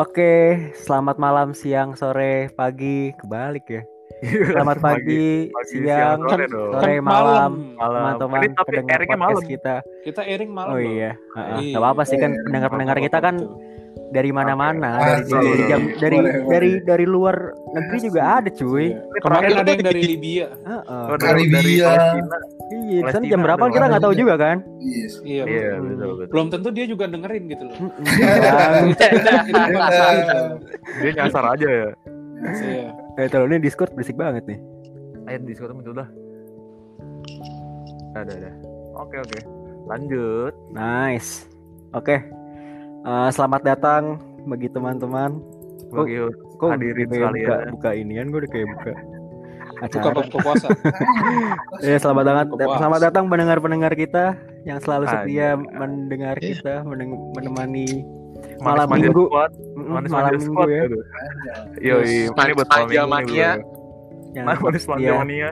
Oke, selamat malam, siang, sore, pagi, kebalik ya. Selamat pagi, pagi, siang, siang, sore sore, Kan malam, Malam. teman-teman pendengar podcast malam. kita. Kita airing malam. Oh iya, Heeh. Iya. nggak apa-apa sih kan Iya. pendengar-pendengar kita kan dari mana-mana, dari, Asik. dari jam dari Boleh, boleh. dari dari luar negeri juga ada, cuy. Iya. Kemarin ada yang dari Libya. Heeh. Oh, dari, dari Karibia. Palestina. Iya, di sana jam berapa kita nggak tahu juga kan? Yes. Iya. Iya, Hmm. betul betul. Belum tentu dia juga dengerin gitu loh. Gitu. Dia nyasar aja ya. Iya. Eh, kalau ini Discord berisik banget nih. Ayo di Discord itu udah. Ada ada. Oke oke. Lanjut. Nice. Oke. Eh, selamat datang bagi teman-teman. Bagi Kok Hadirin kayak buka, sekalian. buka inian gue udah kayak buka acara. buka puasa. Ya, selamat datang Buka puasa. selamat datang pendengar-pendengar kita yang selalu setia iya. mendengar kita, meneng- menemani Manis malam manja minggu. squad. Manis malam manja minggu squad. ya. Yoi, ini buat malam mania. Yang Manis mania.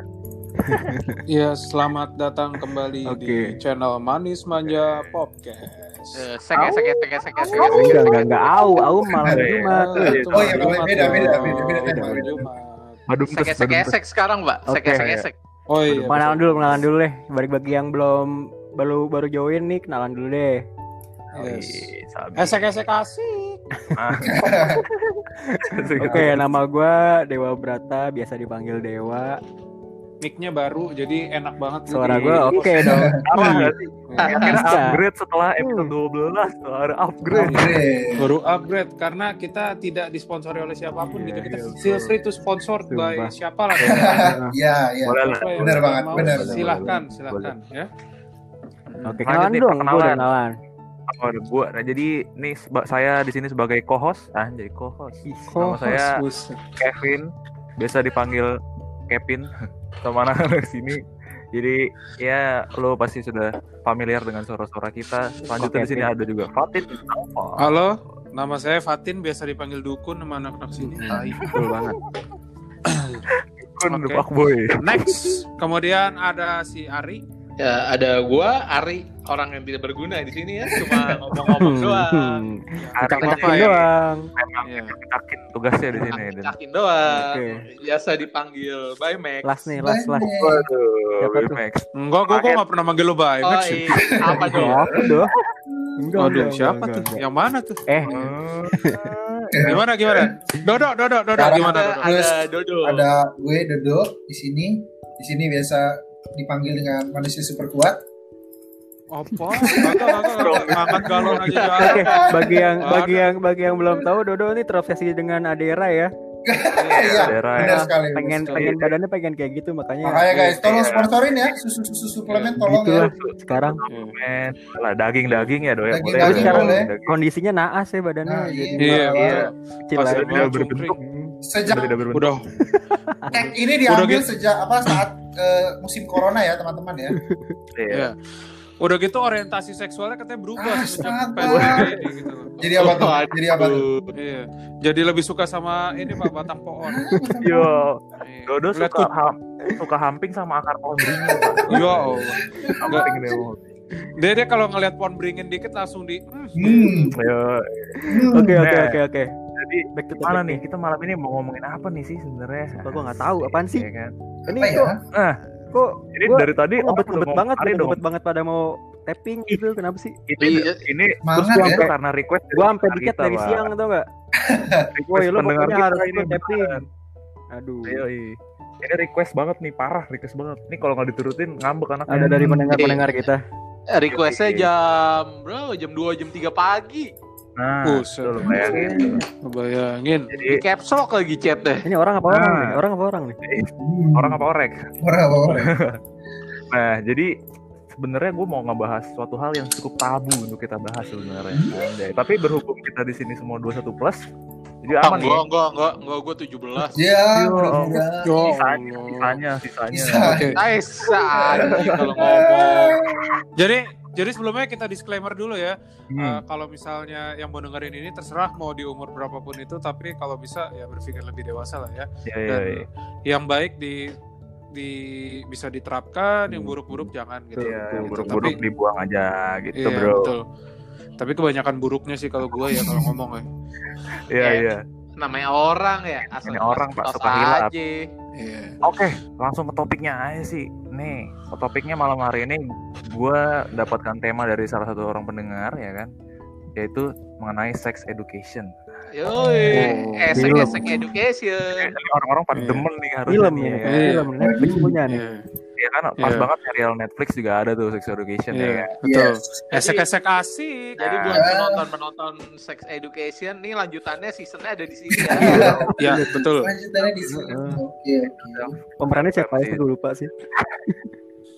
Iya, selamat datang kembali di Oke. channel Manis Manja Podcast. Eh, Sek esek esek esek esek esek. Enggak, enggak, enggak. Au, au malam iya. Jumat. Ah, itu Oh, iya, malam beda, beda, beda, beda. Badum Sek badum tes. esek sekarang, Mbak. Sek Oke. esek esek. Oh iya. Kenalan dulu, kenalan dulu deh. Bagi bagi yang belum baru baru join nih, kenalan dulu deh. Yes. Ih, sabi. Esek esek asik. Ah. Oke, nama gua Dewa Brata, biasa dipanggil Dewa. Mic-nya baru jadi enak banget. Suara gua oke dong. Apa nggak sih? Akhirnya Bisa. upgrade setelah episode 12 tuh ada upgrade. Upgrade. baru upgrade karena kita tidak disponsori oleh siapa pun Iya, gitu kita iya, feel free to sponsored by siapa lah Iya, iya. Siapa yang Benar banget, benar. silahkan silahkan ya Oke, kenalan nih, dong, kenalan. Oh, gua. Nah, jadi nih saya di sini sebagai co-host. Ah, jadi co-host. Nama saya. Kevin, biasa dipanggil Kevin sama anak-anak sini. Jadi ya lo pasti sudah familiar dengan suara-suara kita. Selanjutnya di sini ada juga Fatin. halo nama saya Fatin biasa dipanggil Dukun sama anak-anak sini Hmm. Betul banget. Kun Oke. Pak Boy. next kemudian ada si Ari Ya, ada gua Ari, orang yang tidak berguna di sini ya, cuma ngomong-ngomong doang. Hmm. Hari Kencang-kencang ini doang. memang yakin tugasnya di sini. Dan... Yakin doang. Biasa dipanggil by Max. Last nih, last last. Waduh, tuh? Max. enggak gua gua nggak pernah manggil lo Oh, Max iya. apa dong? Apa doh? Enggak, Aduh, enggak, siapa enggak, tuh? enggak. Yang mana tuh? Eh, Gimana gimana? Dodo, Dodo, Dodo, gimana Ada, Dodo? ada Dodo. Ada gue Dodo di sini. Di sini biasa dipanggil dengan manusia super kuat. Apa? Ngangkat galon aja Oke, bagi yang bagi yang bagi yang belum tahu Dodo ini terobsesi dengan Adera ya. Iya, benar ya. sekali. Pengen pengen badannya pengen kayak gitu makanya Makanya guys, tolong Iya. sponsorin ya susu-susu suplemen tolong gitu ya. lah sekarang Men, lah daging-daging ya boleh, daging sekarang kondisinya naas ya badannya Nah, jadi iya. Iya, Iya. Pas berbentuk. Sejak Sudah tidak berbentuk. Udah, tag ini diambil Udah gitu. sejak apa saat eh, musim corona ya teman-teman ya. Iya. Iya. Udah gitu orientasi seksualnya katanya berubah Astaga. semenjak PSBB ini gitu. Jadi apa tuh? Jadi apa tuh? Iya. Jadi lebih suka sama ini Pak batang pohon. Yo, Iya. Dodo Lihat suka ham, suka hamping sama akar pohon beringin. Pak. Ya. Hamping dia mau. Dia dia kalau ngelihat pohon beringin dikit langsung di hmm, Hmm. Yo, hmm. Oke oke Nah. oke oke. jadi Back to mana nih kita malam ini mau ngomongin apa nih sih sebenarnya? Apa gua nggak tahu apaan sih? Iya kan? Ini Apa ya? Kok ini Gua- dari tadi ngebet ngebet banget, ngebet banget pada mau tapping gitu kenapa sih? Ini Iya. ini terus gua ya. karena request dari Gua sampai pendengar dikit dari Pak. siang tau? Request Woi lu pendengar pokoknya kita harus ini tapping. Aduh. Ayo, iya. Ini request banget nih, parah request banget. Ini kalau nggak diturutin ngambek anaknya. Ada dari pendengar-pendengar kita. Requestnya jam bro, jam 2 jam 3 pagi. Nah, Buset. lu bayangin. Ngebayangin. Jadi Di caps lock lagi chat deh. Ini orang apa orang Nah. nih? Orang apa orang nih? Hmm. orang apa orek? Orang apa orang? Nah, jadi sebenarnya gue mau ngebahas suatu hal yang cukup tabu untuk kita bahas sebenarnya. Anjay. Tapi berhubung kita di sini semua 21 plus, jadi aman nih. enggak, enggak, enggak, enggak, gue 17. Ya, Yo. mudah-mudahan. Yo, Sisanya, sisanya, sisanya. Nice anjing kalau ngomong. Jadi jadi sebelumnya kita disclaimer dulu ya. Hmm. Eh, kalau misalnya yang mau dengerin ini terserah mau di umur berapapun itu, tapi kalau bisa ya berpikir lebih dewasa lah ya. Ya, ya, Dan ya. yang baik di di bisa diterapkan, yang buruk-buruk jangan gitu. Iya, yang Gitu. buruk-buruk Tapi- dibuang aja gitu, Iya, bro. betul. Tapi kebanyakan buruknya sih kalau gue ya kalau ngomong ya. Iya Ya. iya. Namanya orang ya, asal Ini orang, Pak, suka hilap. aja. Iya. Oke, langsung ke topiknya aja sih. Nih, ke topiknya malam hari ini gue dapatkan tema dari salah satu orang pendengar ya kan, yaitu mengenai sex education. Yoi, Oh, esek esek education. Orang-orang pada Iya. demen nih harusnya Film ya. kan, Iya. film Netflix punya nih. Iya. Iya kan, pas Iya. banget serial Netflix juga ada tuh sex education ya Iya, kan. betul. Yes. Esek-esek asik. Jadi Nah. buat penonton-penonton sex education nih lanjutannya seasonnya ada di sini ya. Ya, betul. Lanjutannya di sini. Oke. Pemerannya siapa ya? Gue lupa sih.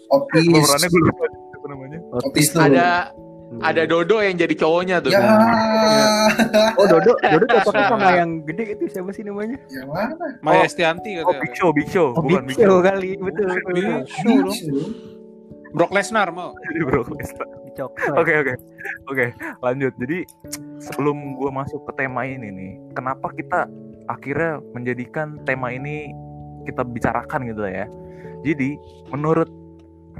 Opis. Pemerannya gue lupa apa namanya. Opis tuh. ada. Ada Dodo yang jadi cowoknya tuh. Ya, Oh Dodo, Dodo cocoknya sama yang gede itu siapa sih namanya? yang mana? Maya Oh. Estianti Oh, katanya. Big Show, Big Show, Oh bukan Big Show kali, betul. Bukan betul. Big Show dong. Bicu. Brock Lesnar mau. Jadi bro, Oke Dicok. oke oke lanjut. Jadi sebelum gue masuk ke tema ini nih, kenapa kita akhirnya menjadikan tema ini kita bicarakan gitu ya? Jadi menurut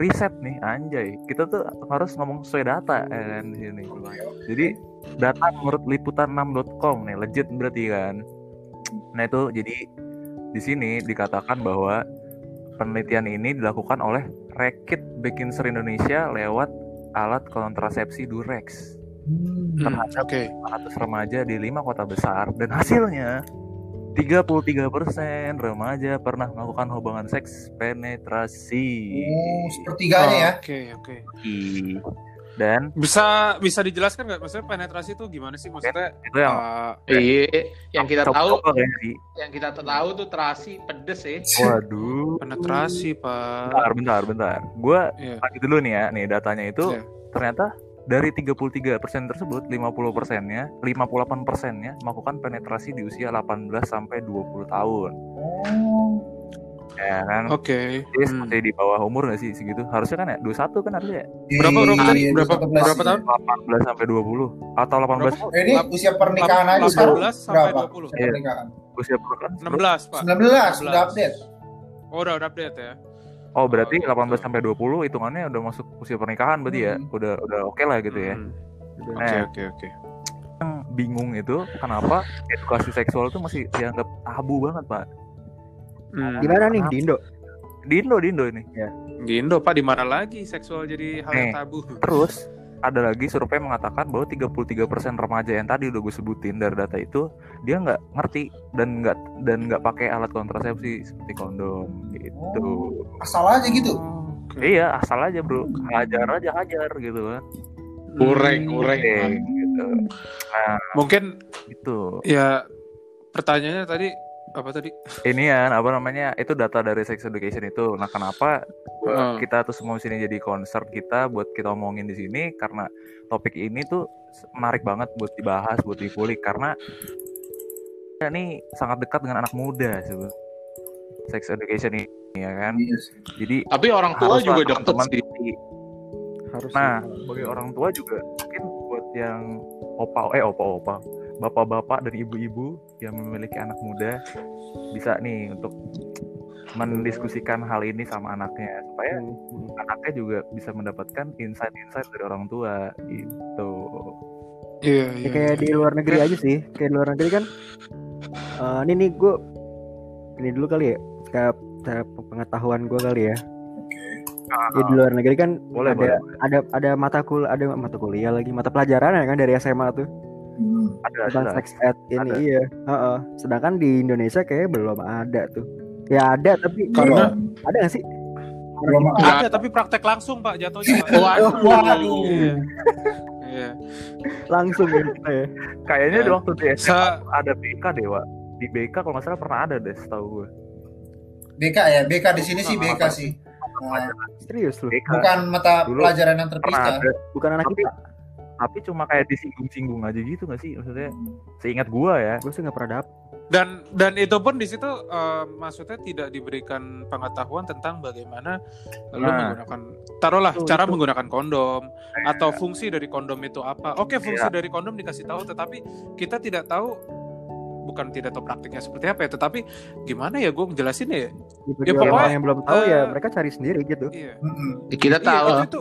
riset nih anjay, kita tuh harus ngomong sesuai data ya kan di sini. Jadi data menurut liputan6.com nih legit berarti kan. Nah itu jadi di sini dikatakan bahwa penelitian ini dilakukan oleh Rekit Bekinser Indonesia lewat alat kontrasepsi Durex Hmm. Hmm, terhadap Oke. 400 remaja di lima kota besar dan hasilnya 33% remaja pernah melakukan hubungan seks penetrasi. Oh, sepertiganya ya. Oke, oke. Ih, Dan Bisa bisa dijelaskan nggak maksudnya penetrasi itu gimana sih maksudnya? itu yang uh, Iya, yang kita tahu yang kita tahu tuh terasi pedes ya. Waduh. penetrasi, Pak. Bentar, bentar, bentar. Gue Iya. lanjut dulu nih ya. Nih datanya itu Iya. ternyata dari 33% tersebut 50 persennya, 58 persennya melakukan penetrasi di usia 18 sampai 20 tahun. Oh, Ya kan? Oke. Jadi Hmm. masih di bawah umur gak sih segitu? Harusnya kan ya 21 kan harusnya ya? Berapa berapa tadi? iya, Berapa 18 berapa tahun? 18 sampai 20 atau 18 Berapa? Eh, ini usia pernikahan aja 18 sekarang sampai berapa? 20. Usia Iya. pernikahan. usia pernikahan? 16, Pak. 19 sudah update. Oh, udah udah update ya. Oh, berarti Oh, 18 gitu. sampai 20 hitungannya udah masuk usia pernikahan berarti ya? Hmm. Udah udah oke lah gitu ya. Hmm. Oke, Nah. oke, oke. Yang bingung itu kenapa edukasi seksual itu masih dianggap tabu banget, Pak. Hmm. Di mana nih? Di Indo. Di Indo, di Indo ini. Di Indo, Pak, di mana lagi seksual jadi hal yang tabu? Terus ada lagi survei mengatakan bahwa 33% remaja yang tadi udah gue sebutin dari data itu dia nggak ngerti dan nggak dan nggak pakai alat kontrasepsi seperti kondom gitu. Asal aja gitu. Oke. Iya asal aja bro, hajar aja hajar gitu kan. Kureng, kureng. Oke, gitu. Nah Mungkin itu ya pertanyaannya tadi apa tadi? ini ya apa namanya itu data dari sex education itu. Nah kenapa Hmm. kita tuh semua sini jadi concern kita buat kita omongin di sini karena topik ini tuh menarik banget buat dibahas, buat dikulik karena ini sangat dekat dengan anak muda sih. Sex education ini ya kan. Iya sih. Jadi Tapi orang tua juga teman-teman sih. Harus. Nah, sebagai orang tua juga mungkin buat yang opa eh opa opa, bapak-bapak dan ibu-ibu yang memiliki anak muda bisa nih untuk mendiskusikan hal ini sama anaknya supaya Hmm. anaknya juga bisa mendapatkan insight-insight dari orang tua gitu. Iya, Ya, kayak di luar negeri aja sih. Kayak di luar negeri kan. eh, ini nih gue ini dulu kali ya. Kayak pengetahuan gue kali ya. Ya, di luar negeri kan Boleh, ada boleh. ada ada mata kul ada mata kuliah lagi mata pelajaran ya kan dari SMA tuh Hmm. Ada tentang ada. sex ed ini Ada. iya. Heeh. Sedangkan di Indonesia kayak belum ada tuh. Ya ada tapi Karena- ada gak sih? belum Ada tapi praktek langsung, Pak, jatuhnya. Pak. Waduh. Waduh. Iya. Iya. Langsung ya kita ya. Kayaknya di Ya. waktu di SMA ada BK dewa. Di BK kalau nggak salah pernah ada deh setahu gue. BK ya, BK di sini sih BK sih. Nah, Serius lu. Bukan mata Dulu pelajaran yang terpisah. ada. Bukan anak Tapi kita. Tapi cuma kayak disinggung-singgung aja gitu nggak sih? Maksudnya seingat gua ya. Gue sih gak pernah dapet. Dan dan itu pun di situ eh, maksudnya tidak diberikan pengetahuan tentang bagaimana lu Nah. menggunakan taruhlah Itu- cara itu. menggunakan kondom Iya. atau fungsi dari kondom itu apa. Oke, fungsi dari kondom dikasih tahu tetapi kita tidak tahu bukan tidak tahu praktiknya seperti apa ya, tetapi gimana ya gue ngejelasin ya? Gitu, Ya, orang pokoknya, yang belum tahu ya eh, mereka cari sendiri gitu. Iya. Kita Iya, tahu. itu, itu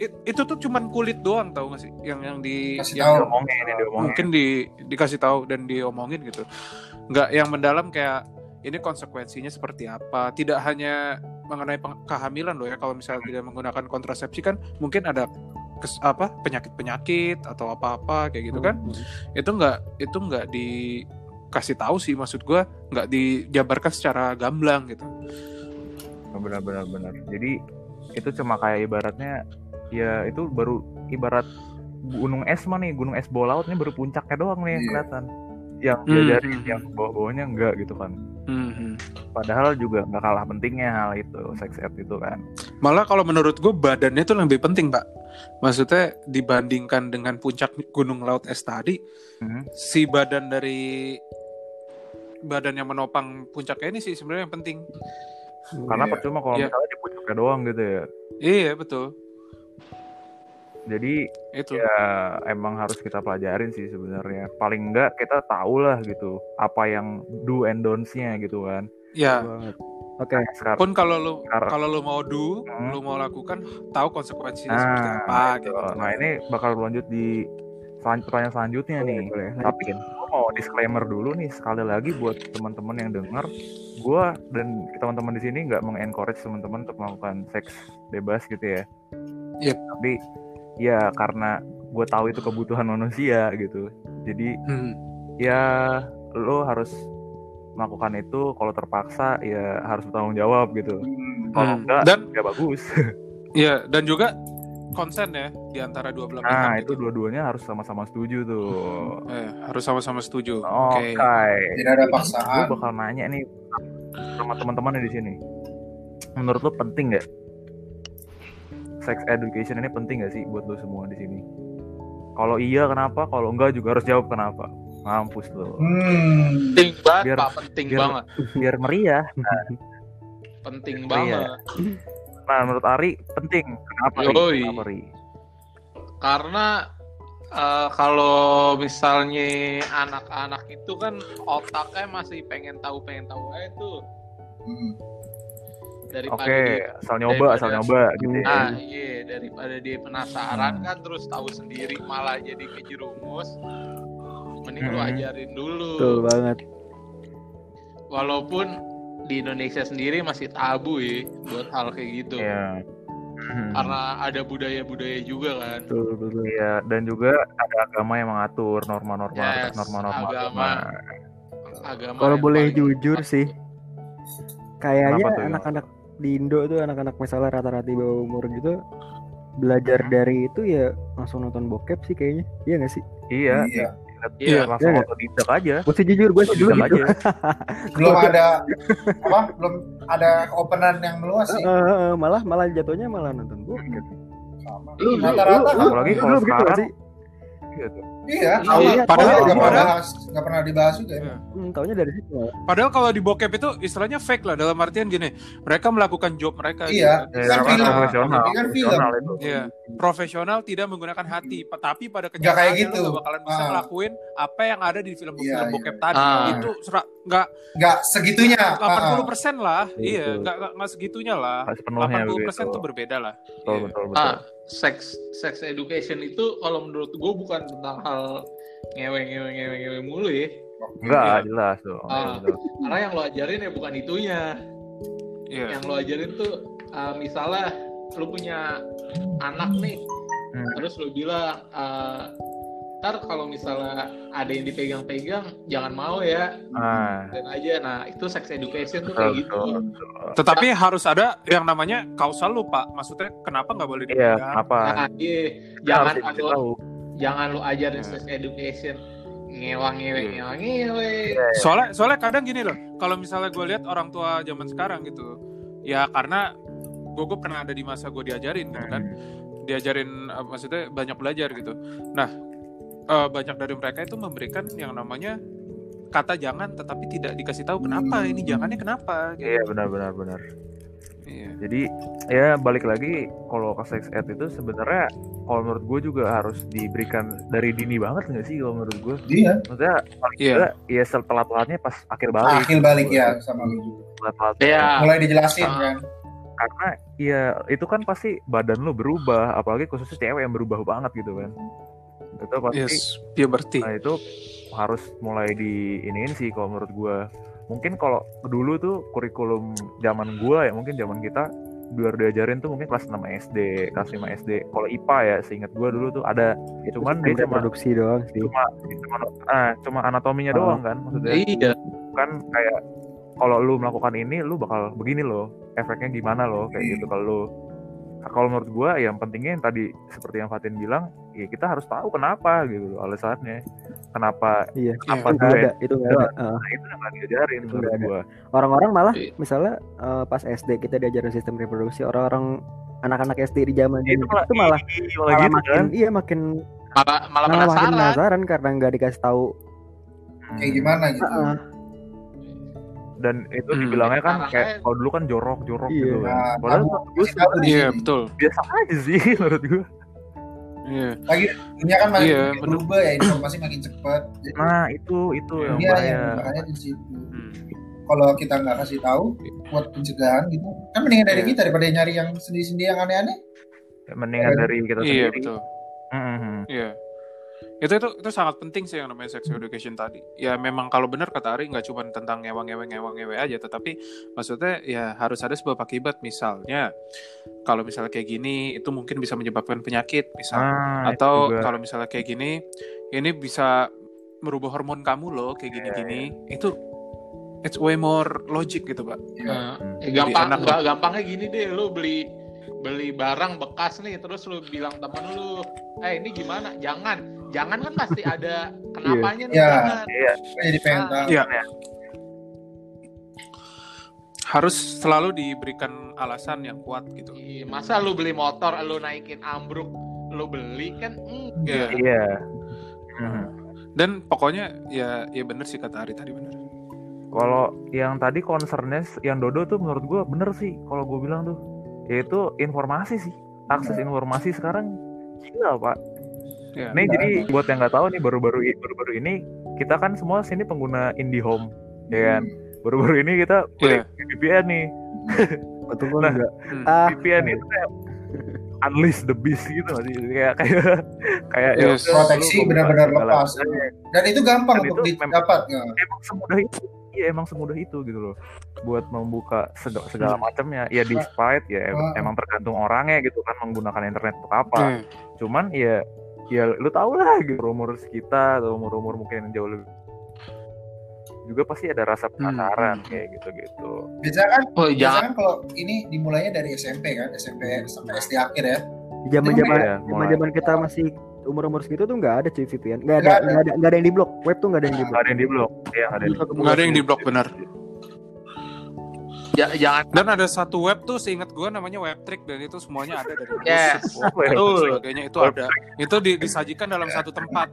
it- itu tuh cuman kulit doang tau gak sih? Yang yang di Kasih yang tahu. Diomongin, ini diomongin. mungkin di dikasih tahu dan diomongin gitu. Nggak yang mendalam kayak ini konsekuensinya seperti apa? Tidak hanya mengenai kehamilan loh ya kalau misalnya tidak menggunakan kontrasepsi kan mungkin ada kes, apa penyakit penyakit atau apa apa kayak gitu kan. Itu nggak itu nggak dikasih tahu sih maksud gua nggak dijabarkan secara gamblang gitu. Benar-benar benar. Jadi itu cuma kayak ibaratnya ya itu baru ibarat gunung es mah nih gunung es bawah laut nih baru puncaknya doang nih yang Iya. kelihatan yang Hmm, diajarin hmm, yang bawah-bawahnya enggak gitu kan Mhm. padahal juga nggak kalah pentingnya hal itu sex ed itu kan malah kalau menurut gue badannya itu lebih penting pak maksudnya dibandingkan dengan puncak gunung laut es tadi Mhm. si badan dari badan yang menopang puncaknya ini sih sebenarnya yang penting karena Iya. percuma kalau Iya. misalnya di puncaknya doang gitu ya iya betul jadi itu ya emang harus kita pelajarin sih sebenarnya paling enggak kita tahu lah gitu apa yang do and don'ts-nya gitu kan ya banget oke sekarang pun kalau lu Sekarang- kalau lu mau do Hmm. lu mau lakukan tahu konsekuensinya nah, seperti apa itu. kayak gitu. nah ini bakal lanjut di pertanyaan selanjutnya boleh, nih boleh. tapi gue mau disclaimer dulu nih sekali lagi buat teman-teman yang dengar gue dan teman-teman di sini nggak mengencourage teman-teman untuk melakukan seks bebas gitu ya Yep. tapi ya karena gue tahu itu kebutuhan manusia gitu. Jadi Hmm. ya lo harus melakukan itu. Kalau terpaksa ya harus bertanggung jawab gitu. Hmm. kalau Hmm. enggak dan ya bagus. Ya dan juga konsen ya di antara dua belah nah pihak itu gitu. dua-duanya harus sama-sama setuju tuh. Eh, harus sama-sama setuju. Oke. Oke. Tidak ada gue paksaan. bakal nanya nih sama teman-teman di sini. Menurut lo penting nggak sex education ini penting nggak sih buat lo semua di sini kalau iya kenapa kalau enggak juga harus jawab kenapa mampus lo Hmm. Penting banget, Biar- Pak. Penting biar- banget. biar meriah Penting Iya. banget. nah menurut Ari penting kenapa Ri? Yoi. kenapa Ri? Karena eh, kalau misalnya anak-anak itu kan otaknya masih pengen tahu pengen tahu aja tuh Hmm. Daripada Oke, dia asal nyoba, daripada- asal nyoba gitu ya. Nah, iya daripada dia penasaran Hmm. kan terus tahu sendiri malah jadi kejerumus. Mending lu Hmm. ajarin dulu. betul banget Walaupun di Indonesia sendiri masih tabu ya buat hal kayak gitu. Iya. Hmm. Karena ada budaya-budaya juga kan. betul betul Iya, dan juga ada agama yang mengatur norma-norma Yes, norma-norma agama. agama. Agama kalau boleh paling- jujur sih kayaknya anak-anak di Indo tuh anak-anak misalnya rata-rata di bawah umur gitu belajar dari itu ya langsung nonton bokep sih kayaknya iya gak sih Iya, Iya. Iya. langsung Iya. otodidak aja. gue sih jujur gue sih dulu gitu aja. Belum ada apa? Belum ada openan yang meluas sih. Eh, eh, eh, malah malah jatuhnya malah nonton bokep Sama. Lu- lu- Rata-rata kan. Apalagi kalau gak sekarang sih gitu. Iya. Iya, Padahal padahal- nggak pernah bahas, nggak pernah dibahas juga. ya. Iya. hmm, taunya dari situ Padahal kalau di bokep itu istilahnya fake lah dalam artian gini, mereka melakukan job mereka. Iya. gitu. Ya, Kan kan film. profesional, Ini kan film. profesional itu. Iya, profesional tidak menggunakan hati, tapi pada Nggak kayak kenyataannya gitu. nggak bakalan bisa Ah. ngelakuin apa yang ada di film Iya, film iya. bokep tadi. Ah. Itu serak nggak Nggak segitunya. 80% lah, Betul. iya, nggak nggak nggak segitunya lah. Nggak sepenuhnya 80% begitu. tuh berbeda lah. Betul, Iya. betul, betul. Sex sex education itu kalau menurut gue bukan tentang hal ngewe ngewe ngewe ngewe mulu ya. Enggak, Iya. jelas dong. Ah. Betul. Karena yang lo ajarin ya bukan itunya. Iya. Yang lo ajarin tuh ah, misalnya lo punya anak nih, Hmm. terus lo bilang ah, ntar kalau misalnya ada yang dipegang-pegang jangan mau ya Ah, dan aja nah itu sex education tuh kayak gitu. Tetapi harus ada yang namanya kausal lu pak. Maksudnya kenapa nggak boleh Iya, dipegang? kenapa? nah iya jangan tahu. jangan lo ajarin Iya. sex education ngewang ngewe Iya. ngewang ngewe Soalnya soalnya kadang gini loh, kalau misalnya gue lihat orang tua zaman sekarang gitu, ya karena gue gue pernah ada di masa gue diajarin gitu kan, diajarin eh, maksudnya banyak belajar gitu. Nah eh, banyak dari mereka itu memberikan yang namanya kata jangan, tetapi tidak dikasih tahu kenapa ini jangannya kenapa. Gitu. Iya, benar, benar, benar. Iya. Jadi ya balik lagi kalau ke sex ed itu sebenarnya kalau menurut gue juga harus diberikan dari dini banget nggak sih kalau menurut gue? Iya. Maksudnya paling Iya. ya setelah-telahnya pas akhir balik. Akhir balik ya sama lu juga. Telat-telatnya. ya Mulai dijelasin Ah. kan. karena ya itu kan pasti badan lu berubah apalagi khususnya cewek yang berubah banget gitu kan itu pasti Yes, puberty. Nah itu harus mulai di iniin sih kalau menurut gua. Mungkin kalau dulu tuh kurikulum zaman gua ya mungkin zaman kita biar diajarin tuh mungkin kelas 6 SD, kelas 5 SD. Kalau IPA ya seingat gua dulu tuh ada cuman dia cuma produksi doang sih cuma cuma, ah, cuma anatominya Oh. doang kan maksudnya Iya. kan kayak kalau lu melakukan ini lu bakal begini loh efeknya gimana loh kayak gitu kalau lu kalau menurut gua yang pentingnya yang tadi seperti yang Fatin bilang ya kita harus tahu kenapa gitu loh alasannya kenapa iya Apa itu gue? ada itu nggak ada Heeh. nah itu yang nggak diajarin Itu menurut nggak ada. gua orang-orang malah Iya. misalnya eh, pas SD kita diajarin sistem reproduksi orang-orang anak-anak SD di zaman itu itu, malah, itu malah ih, malah malah gitu makin kan iya makin Malah, malah malah makin penasaran. penasaran karena nggak dikasih tahu kayak gimana gitu Heeh. dan itu Hmm. dibilangnya kan Parah kayak kalau dulu kan jorok-jorok Iya. gitu kan nah padahal tahu di Iya, betul. biasa aja sih menurut gua Iya. lagi dunia kan makin Iya, berubah ya informasi makin cepat jadi nah itu itu yang dia bahaya yang bahaya di situ Hmm. kalau kita nggak kasih tahu buat pencegahan gitu kan mendingan dari Iya. kita daripada nyari yang sendiri-sendiri yang aneh-aneh mendingan dari kita Iya, sendiri betul. Mhm. Iya. Itu itu itu sangat penting sih yang namanya sex education tadi. Ya memang kalau benar kata Ari nggak cuma tentang ngewang-ngeweng ngewang-ngewe aja, tetapi maksudnya ya harus ada sebab akibat. Misalnya kalau misalnya kayak gini itu mungkin bisa menyebabkan penyakit misalnya. Ah, Atau kalau misalnya kayak gini ini bisa merubah hormon kamu loh kayak gini-gini. Itu it's way more logic gitu, Pak. Hmm. eh, gampang, enak nggak gampangnya gini deh, lu beli beli barang bekas nih, terus lu bilang temen lu, eh ini gimana? Jangan, jangan kan pasti ada kenapanya nih, Iya. jangan. Iya. Gue jadi pengen Ah. tahu Iya. Harus selalu diberikan alasan yang kuat gitu. Ih, Masa lu beli motor, lu naikin ambruk, lu beli kan? Enggak. Iya. Mhm. Dan pokoknya ya ya bener sih kata Ari tadi bener. Kalau yang tadi concernnya yang Dodo tuh menurut gua bener sih kalau gue bilang tuh yaitu informasi sih akses informasi sekarang gila pak. Ya. Nih jadi buat yang nggak tahu nih baru-baru baru-baru ini kita kan semua sini pengguna IndiHome ya kan. Baru-baru ini kita Iya. beli VPN nih. betul kan Nah. enggak Hmm. ah VPN itu kayak unleash the beast gitu nggak sih kayak kayak kayak ya Yes. udah, Proteksi benar-benar lepas. dan itu gampang Dan untuk itu didapat nggak? emang semudah itu iya emang semudah itu gitu loh buat membuka segala, segala Hmm. macamnya ya despite ya em- Ah. emang tergantung orangnya gitu kan menggunakan internet untuk apa Hmm. cuman ya ya lu tau lah gitu rumor kita atau rumor-rumor mungkin yang jauh lebih juga pasti ada rasa penasaran Hmm. kayak gitu gitu biasanya kan Oh, biasanya jangan. kan kalau ini dimulainya dari SMP kan SMP sampai SD akhir ya di zaman zaman Iya, zaman mulai. zaman kita masih umur umur segitu tuh nggak ada cuy VPN nggak ada Nggak ada. nggak ada yang di blok web tuh nggak ada yang di blok nggak ada yang di blok ya nggak ada yang di Nggak ada yang di blok benar. Ja- jangan. Dan ada satu web tuh seingat gue namanya Webtrick dan itu semuanya ada dari Yes. web, Betul. sebagainya itu ada. Itu di- disajikan dalam satu tempat.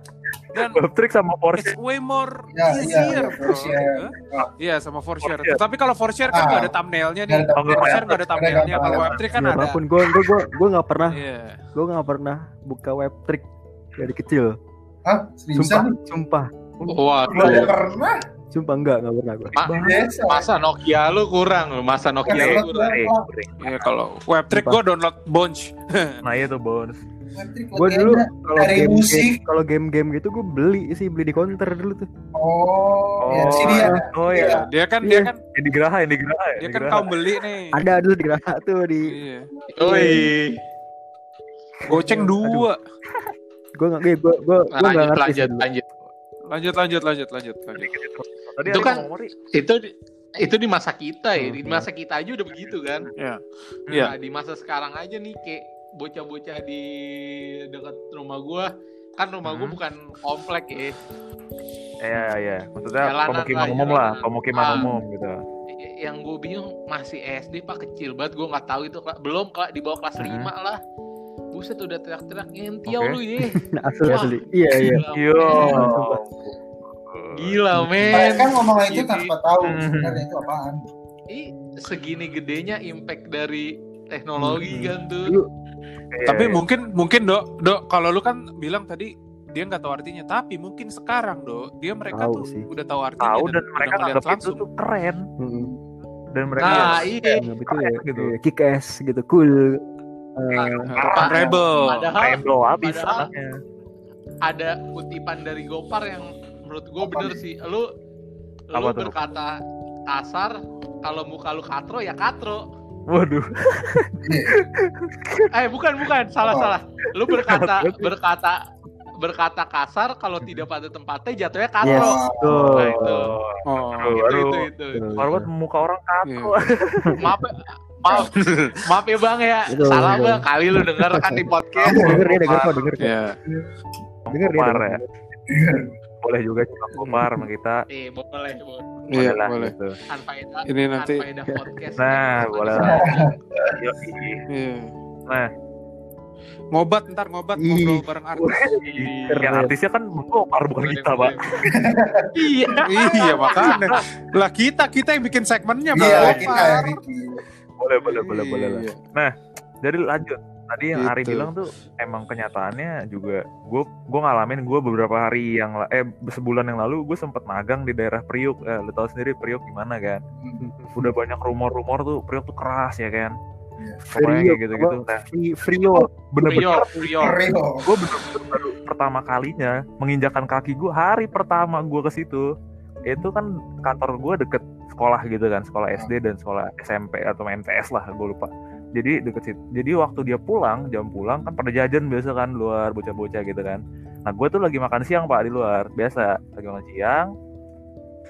Dan Webtrick sama Porsche it's way more Ya, iya, easier. iya, bro. Forshare. Hah? Iya sama for share. For share. Tapi kalau for share kan Ah. nggak ada thumbnailnya nih. Nggak ada Kalau for share nggak ada thumbnailnya. Kalau thumbnail. Webtrick kan ya ada. apa pun gue gue gue gue nggak pernah Iya. gue nggak pernah buka web trick dari kecil Hah? sumpah Seriusan? sumpah. Nggak ada pernah? Sumpah enggak nggak pernah gue Ma- Biasa. masa Nokia lu kurang lu, masa Nokia lu kurang. Iya kalau Webtrick gue download Bonch. nah itu bonus Webtrick gue dulu kalau game musik. kalau game-game gitu gue beli sih beli di counter dulu tuh Oh, ya di sini ya. oh ya Dia kan Iya. dia kan yang di Geraha di Geraha ya, dia di kan Geraha. kaum beli nih. ada dulu di Geraha tuh di Iya. Oi. Goceng dua. gue nggak gue gue gue nggak lanjut, ngerti lanjut, lanjut. Lanjut lanjut lanjut lanjut lanjut. Dikit itu. Tadi Itu Ari kan-. Itu di- itu di masa kita ya, di Hmm. masa kita aja udah begitu kan. Iya. Iya. Nah, di masa sekarang aja nih kayak bocah-bocah di dekat rumah gua kan rumah gua Hmm. bukan komplek ya Iya iya, maksudnya Jalanan pemukiman lah, umum lah, jalanan. pemukiman Ah. umum gitu. yang gue bingung masih SD pak kecil banget gue nggak tahu itu belum kak di bawah kelas. 5 lah buset udah teriak-teriak ngentiau Oke. lu ya asli Wah. asli iya iya Yo. men. gila men Mereka kan ngomong itu Ini- tanpa tahu Hmm. sebenarnya itu apaan. Ih, segini gedenya impact dari teknologi Hmm. kan tuh Lu Iya, Tapi iya. mungkin mungkin dok dok kalau lu kan bilang tadi dia nggak tahu artinya tapi mungkin sekarang dok dia mereka Tahu tuh sih. udah tahu artinya tahu dan udah mereka ngeliat anggap itu langsung. tuh keren. Mm-mm. dan mereka Nah, iya. Nah, ya gitu. Iya, kick ass gitu cool Eh, Rock and Rebel. Padahal Rebel habis padahal- anaknya. ada kutipan dari Gopar yang menurut gue bener sih. Lu Apa lu tuh? berkata kasar, kalau muka lu katro ya katro. Waduh. Eh bukan bukan salah Oh. salah. Lu berkata berkata berkata kasar kalau tidak pada tempatnya jatuhnya katro. yes tuh Nah, itu. Oh. Aduh, Itu, itu, itu, itu. Kalau buat muka orang kaku. Maaf, maaf, maaf ya bang ya. Itu, Salah itu. bang. Kali lu denger kan di podcast. denger dia denger kok denger kok Ya. denger ya. Boleh juga cuma kopar sama kita. Eh boleh boleh. Iya, lah, boleh. gitu. Anfaedah Ini nanti Anfaedah podcast. Nah, boleh lah. Iya. Nah. Ngobat ntar ngobat ngobrol bareng artis. Yang artisnya kan kopar bukan kita, Pak. Iya. iya makanya. Lah kita kita yang bikin segmennya Bang. Iya, kita ya, Ricky. Boleh, boleh, boleh, boleh lah. Iya. Jadi lanjut. Tadi yang Ari Gitu. bilang tuh emang kenyataannya juga gue gue ngalamin gue beberapa hari yang eh sebulan yang lalu gue sempet magang di daerah Priuk eh, lu tahu sendiri Priuk gimana kan udah banyak rumor-rumor tuh Priuk tuh keras ya kan Iya. pokoknya kayak gitu-gitu nah Fri- Frio bener-bener gue bener-bener baru pertama kalinya menginjakan kaki gue hari pertama gue ke situ itu kan kantor gue deket sekolah gitu kan sekolah SD dan sekolah SMP atau MTS lah gue lupa. Jadi deket situ jadi waktu dia pulang jam pulang kan pada jajan biasa kan luar bocah-bocah gitu kan. Nah gue tuh lagi makan siang pak di luar biasa. Lagi makan siang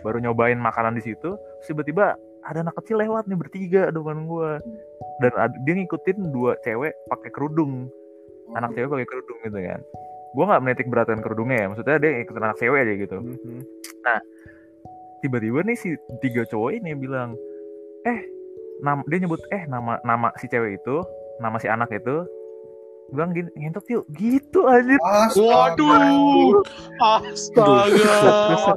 baru nyobain makanan di situ tiba-tiba ada anak kecil lewat nih bertiga depan gue dan dia ngikutin dua cewek pakai kerudung. Anak cewek pakai kerudung gitu kan. Gue nggak menitik beratkan kerudungnya ya maksudnya dia ikutin anak cewek aja gitu. Mhm. Tiba-tiba nih si tiga cowok ini bilang eh nam dia nyebut eh nama nama si cewek itu nama si anak itu. Bilang gini ngentot yuk. Gitu aja Astaga. Waduh. Astaga.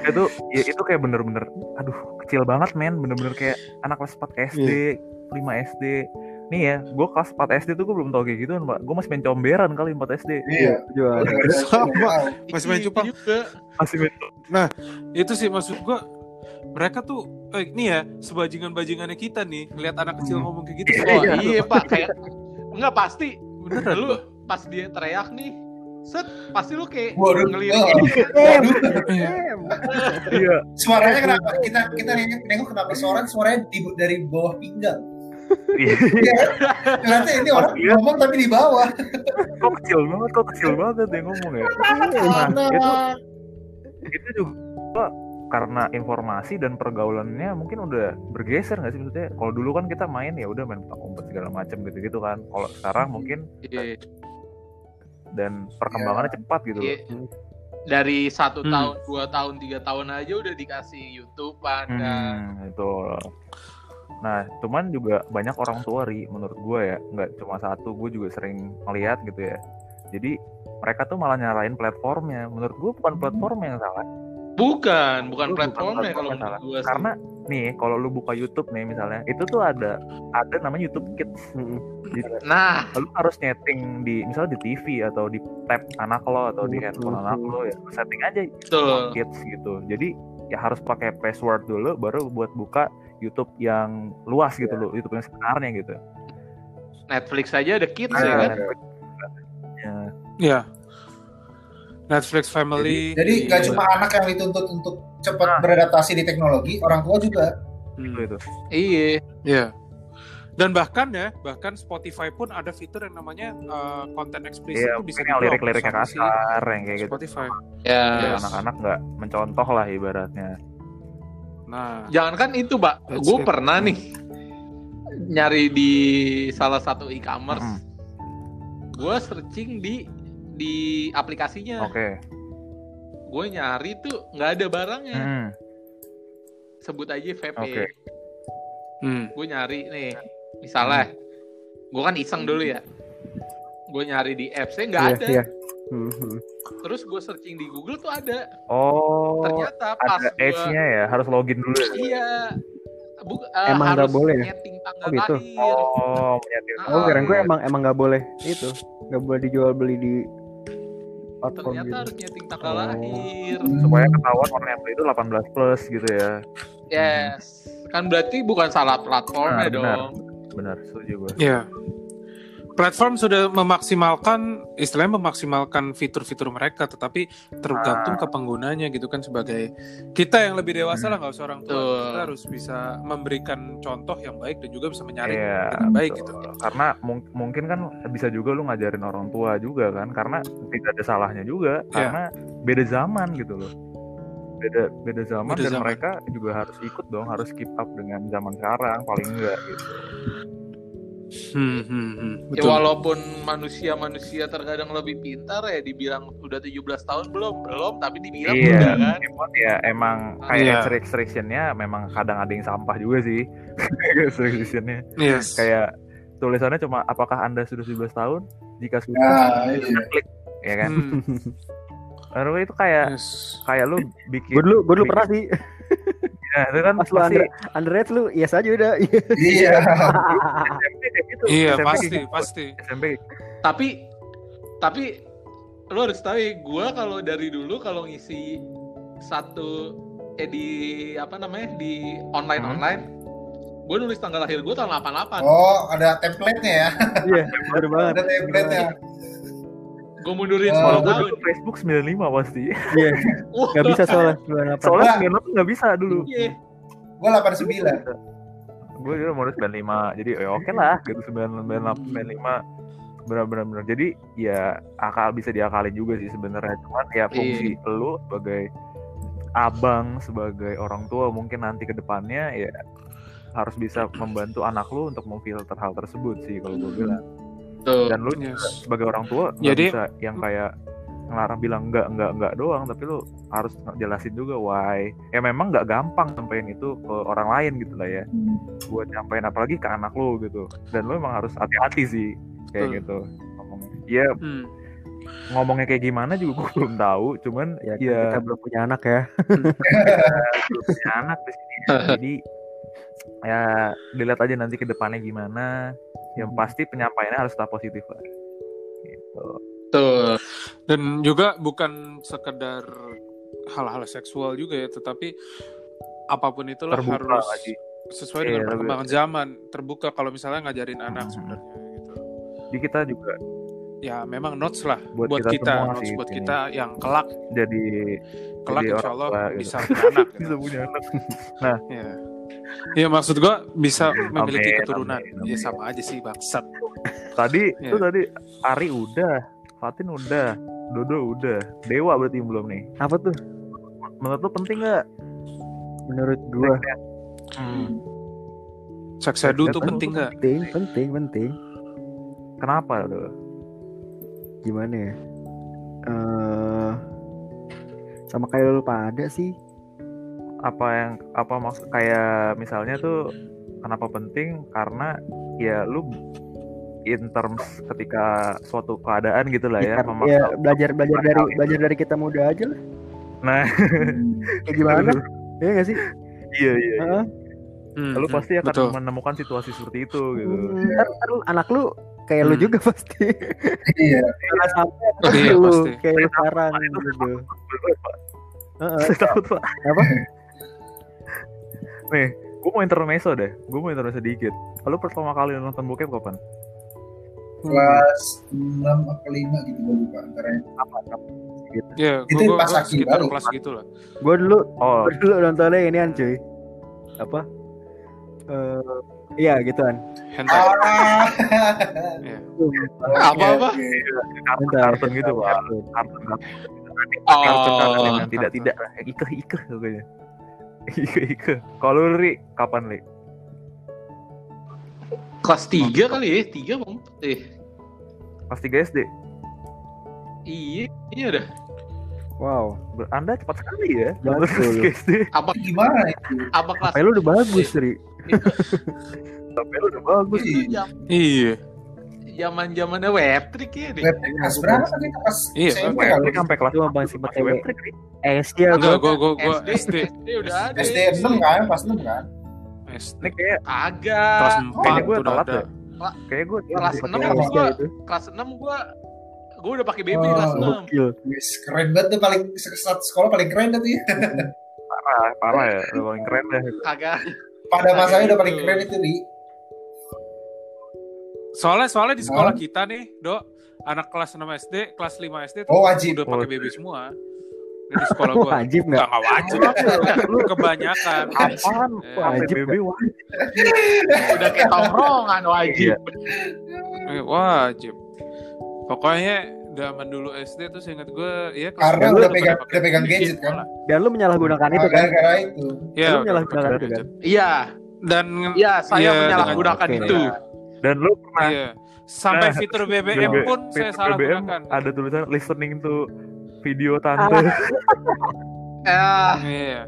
itu ya itu kayak bener-bener aduh kecil banget men. Bener-bener kayak anak kelas 4 SD 5 SD nih ya gue kelas 4 SD tuh gue belum tau kayak gitu pak gue masih main comberan kali 4 SD Iya. jual Sama. Masih main cupang. juga. masih main Itu sih maksud gua mereka tuh eh, ini ya sebajingan-bajingannya kita nih ngeliat anak kecil Hmm. ngomong kayak gitu. Oh Wah, iya pak kayak enggak pasti beneran lu pas dia teriak nih set pasti lu kayak Waduh. ngelirik kan. Iya Suaranya kenapa? Kita kita nengok, kenapa suara suaranya dari bawah pinggang. Iya Iya. Ternyata ini orang Iya. ngomong tapi di bawah. kok kecil banget kok kecil banget dia ngomong ya nah itu itu juga karena informasi dan pergaulannya mungkin udah bergeser nggak sih maksudnya kalau dulu kan kita main ya udah main petak umpet segala macam gitu gitu kan kalau sekarang mungkin Iya. dan perkembangannya cepat gitu loh Iya. dari satu Hmm. tahun dua tahun tiga tahun aja udah dikasih YouTube kan Hmm, itu. Nah, cuman juga banyak orang tua ri menurut gue ya, nggak cuma satu, gue juga sering melihat gitu ya. Jadi mereka tuh malah nyalain platformnya. Menurut gue bukan platformnya yang salah. bukan bukan platformnya kalau menurut gua sih. Karena nih, kalau lu buka YouTube nih misalnya, itu tuh ada ada namanya YouTube Kids. Jadi nah lu harus nyeting di misalnya di TV atau di tab anak lo atau di handphone anak lo ya, setting aja betul kids gitu. Jadi ya harus pakai password dulu baru buat buka YouTube yang luas gitu loh, YouTube yang sebenarnya gitu. Netflix aja ada kids Nah, ya kan ya. Iya. Netflix Family. Jadi nggak Iya. cuma anak yang dituntut untuk cepat beradaptasi di teknologi, orang tua juga. Hmm. itu itu. iya Iya. Dan bahkan ya, bahkan Spotify pun ada fitur yang namanya uh, konten eksplisit Iya, itu bisa yang lirik-liriknya kasar yang kayak gitu. Spotify. ya Ya, anak-anak nggak mencontoh lah ibaratnya. Nah, jangankan itu pak gue pernah nih nyari di salah satu e-commerce Mm. gue searching di di aplikasinya Oke. gue nyari tuh nggak ada barangnya Hmm, sebut aja VP Oke. hmm. gue nyari nih misalnya gue kan iseng dulu ya gue nyari di apps nggak Iya, ada iya. Mhm. Terus gue searching di Google tuh ada Oh, ternyata pas ada gue edge-nya ya, harus login dulu. ya? iya bu, eh, Emang nggak harus boleh ya? nyeting tanggal Oh, gitu. lahir Oh, menyetir. Ah, Oh, kira gue emang emang nggak boleh itu, nggak boleh dijual beli di platform ternyata gitu. harus nyeting tanggal Oh. lahir supaya ketahuan orang yang beli itu 18 plus gitu ya. yes kan berarti bukan salah platformnya Benar, benar. dong. benar setuju gue Iya. Platform sudah memaksimalkan, istilahnya memaksimalkan fitur-fitur mereka, tetapi tergantung ke penggunanya gitu kan sebagai kita yang lebih dewasa lah nggak usah orang tua, Betul. kita harus bisa memberikan contoh yang baik dan juga bisa menyaring Iya, dengan baik betul. gitu. Karena mung- mungkin kan bisa juga lu ngajarin orang tua juga kan, karena tidak ada salahnya juga, Iya. karena beda zaman gitu loh. Beda beda zaman Beda dan zaman. mereka juga harus ikut dong, harus keep up dengan zaman sekarang paling enggak gitu. Hmm, hmm, hmm, Ya walaupun manusia-manusia terkadang lebih pintar ya dibilang udah 17 tahun belum, belum tapi dibilang Iya, udah kan. emang ya emang kayak Iya. restriction-nya memang kadang ada yang sampah juga sih. restriction-nya Yes. kayak tulisannya cuma apakah Anda sudah 17 tahun? Jika sudah, Nah, iya. klik ya kan. Hmm, Lalu itu kayak yes. kayak lu bikin Gue dulu, gue dulu pernah sih. Ya, itu kan Pas lu pasti under, underrate lu, iya saja udah. Iya. Gitu. Iya SMP pasti kayak gitu. pasti. SMP Tapi tapi lu harus tahu ya, gue kalau dari dulu kalau ngisi satu eh di apa namanya di online Hmm. online gue nulis tanggal lahir gue tahun 88 Oh, ada template-nya ya. Iya, bener banget. Ada template-nya. gue mundurin Oh, kalau 10 gue tahun dulu Facebook 95 pasti. Iya, Wah, gak bisa soalnya. 98. Soalnya Enggak. 98 nggak bisa dulu. iya. Gue 89. Gue dulu modus 95. Jadi ya oke lah gitu 98 95 benar-benar benar. Jadi ya akal bisa diakalin juga sih sebenarnya. Cuman ya fungsi lu sebagai abang, sebagai orang tua mungkin nanti ke depannya ya harus bisa membantu anak lu untuk memfilter hal tersebut sih kalau gue bilang. Dan lu Yes. sebagai orang tua Jadi- bisa yang kayak ngelarang bilang enggak enggak enggak doang tapi lu harus jelasin juga why. Ya memang nggak gampang sampein itu ke orang lain gitu lah ya. Buat nyampein apalagi ke anak lu gitu. Dan lu emang harus hati-hati sih kayak Betul. gitu. Ngomongnya ya Hmm. ngomongnya kayak gimana juga gue belum tahu cuman Ya, ya, kita belum punya anak ya. belum punya anak di sini. Jadi ya dilihat aja nanti ke depannya gimana. Yang pasti penyampaiannya harus tetap positif lah. Gitu. Tuh. Dan juga bukan sekedar hal-hal seksual juga ya, tetapi apa pun itulah terbuka harus lagi sesuai Iya, dengan lebih- perkembangan zaman, terbuka kalau misalnya ngajarin anak Hmm. sebenarnya gitu. jadi kita juga Ya memang notes lah Buat buat, kita kita, notes sih buat ini. kita yang kelak jadi kelak jadi insya Allah tua gitu. bisa punya anak. Gitu. bisa punya anak Ya. Ya maksud gua bisa memiliki Amin, keturunan. amin, Ya amin. sama aja sih bangsat. tadi Iya. itu tadi Ari udah Fatin udah Dodo udah Dewa berarti belum nih Apa tuh? menurut lu penting nggak Menurut gua hmm. Saksedu tuh Betul. penting nggak? penting, penting, penting. kenapa tuh Gimana ya? Eh sama kayak lu pada sih. apa yang apa maksud kayak misalnya tuh kenapa penting karena ya lu in terms ketika suatu keadaan gitu lah ya memaksa ya, belajar belajar dari itu. belajar dari kita muda aja lah. nah Kayak gimana? Iya gak sih? iya iya iya. Heeh. Hmm, lu hmm, pasti akan betul. menemukan situasi seperti itu gitu Hmm, ntar, ntar lu- anak lu kayak lu Hmm. juga pasti. Iya. Jangan sampai Iya, lu pasti. kayak lu sekarang gitu. Saya takut pak Apa? nih gue mau intermezzo deh gue mau intermezzo dikit lu pertama kali nonton bokep kapan Kelas 6 apa 5 gitu gue lupa antara Ya, Itu gua, gua, pas gua lagi sekitar baru. kelas gitu lah. Gua dulu oh gua dulu nontonnya ini an cuy. Apa? Eh iya gituan. Hentai. Ah. Iya. Apa-apa? Oke, oke. kartun kartun gitu pak Kartun. kartun kartun Oh, kartun yang kartun. tidak tidak ikeh pokoknya ikeh ikeh kalau lu ri kapan li kelas 3 kali ya, 3 bang. Eh, pas 3 SD iya, iya dah. Wow. Ber- anda cepat sekali ya Betul. 3 SD Apa Gimana itu? apa kelas HP lu udah bagus, Ri. sampai lu udah bagus jam Iya. zaman zamannya web trick ya deh. Web kelas berapa kita pas Iya, web kali? sampai kelas Cuma bang masih sempet web trick, Ri. Eh, iya Enggak, gua. gua gua SD, SD. SD udah ada. SD 6 kan? Pas 6 kan? SD. ini kayak Agak. Kelas kayaknya 4 gue udah telat ada. ya kayak gue Kelas enam itu. Kelas 6 gua gua udah pakai baby Oh. kelas 6. Gokil. Wis, keren banget tuh paling saat sekolah paling keren dah tuh ya. parah parah ya udah paling keren deh Kagak pada masanya udah paling Gitu. keren itu Ri Soalnya soalnya di sekolah Hah? kita nih, Dok, anak kelas 6 SD, kelas 5 SD tuh Oh, wajib. udah pakai Oh. BB semua. Di sekolah gua. Wajib nggak? Nggak, wajib. Lu kebanyakan. Apaan? Eh, Wajib PBB wajib. Udah kayak tongkrongan wajib. Eh, wajib. Pokoknya zaman dulu SD tuh seingat gue ya Karena udah pegang- udah pegang BB gadget, kan? Dan lu menyalahgunakan itu kan? gara-gara itu Iya, Lu menyalahgunakan pakai itu kan? gadget. Iya, Dan iya saya Iya, menyalahgunakan itu. Dan lu pernah iya. Sampai Nah, fitur BBM BB pun saya salah BBM gunakan. ada tulisan listening to video tante. Eh, Iya.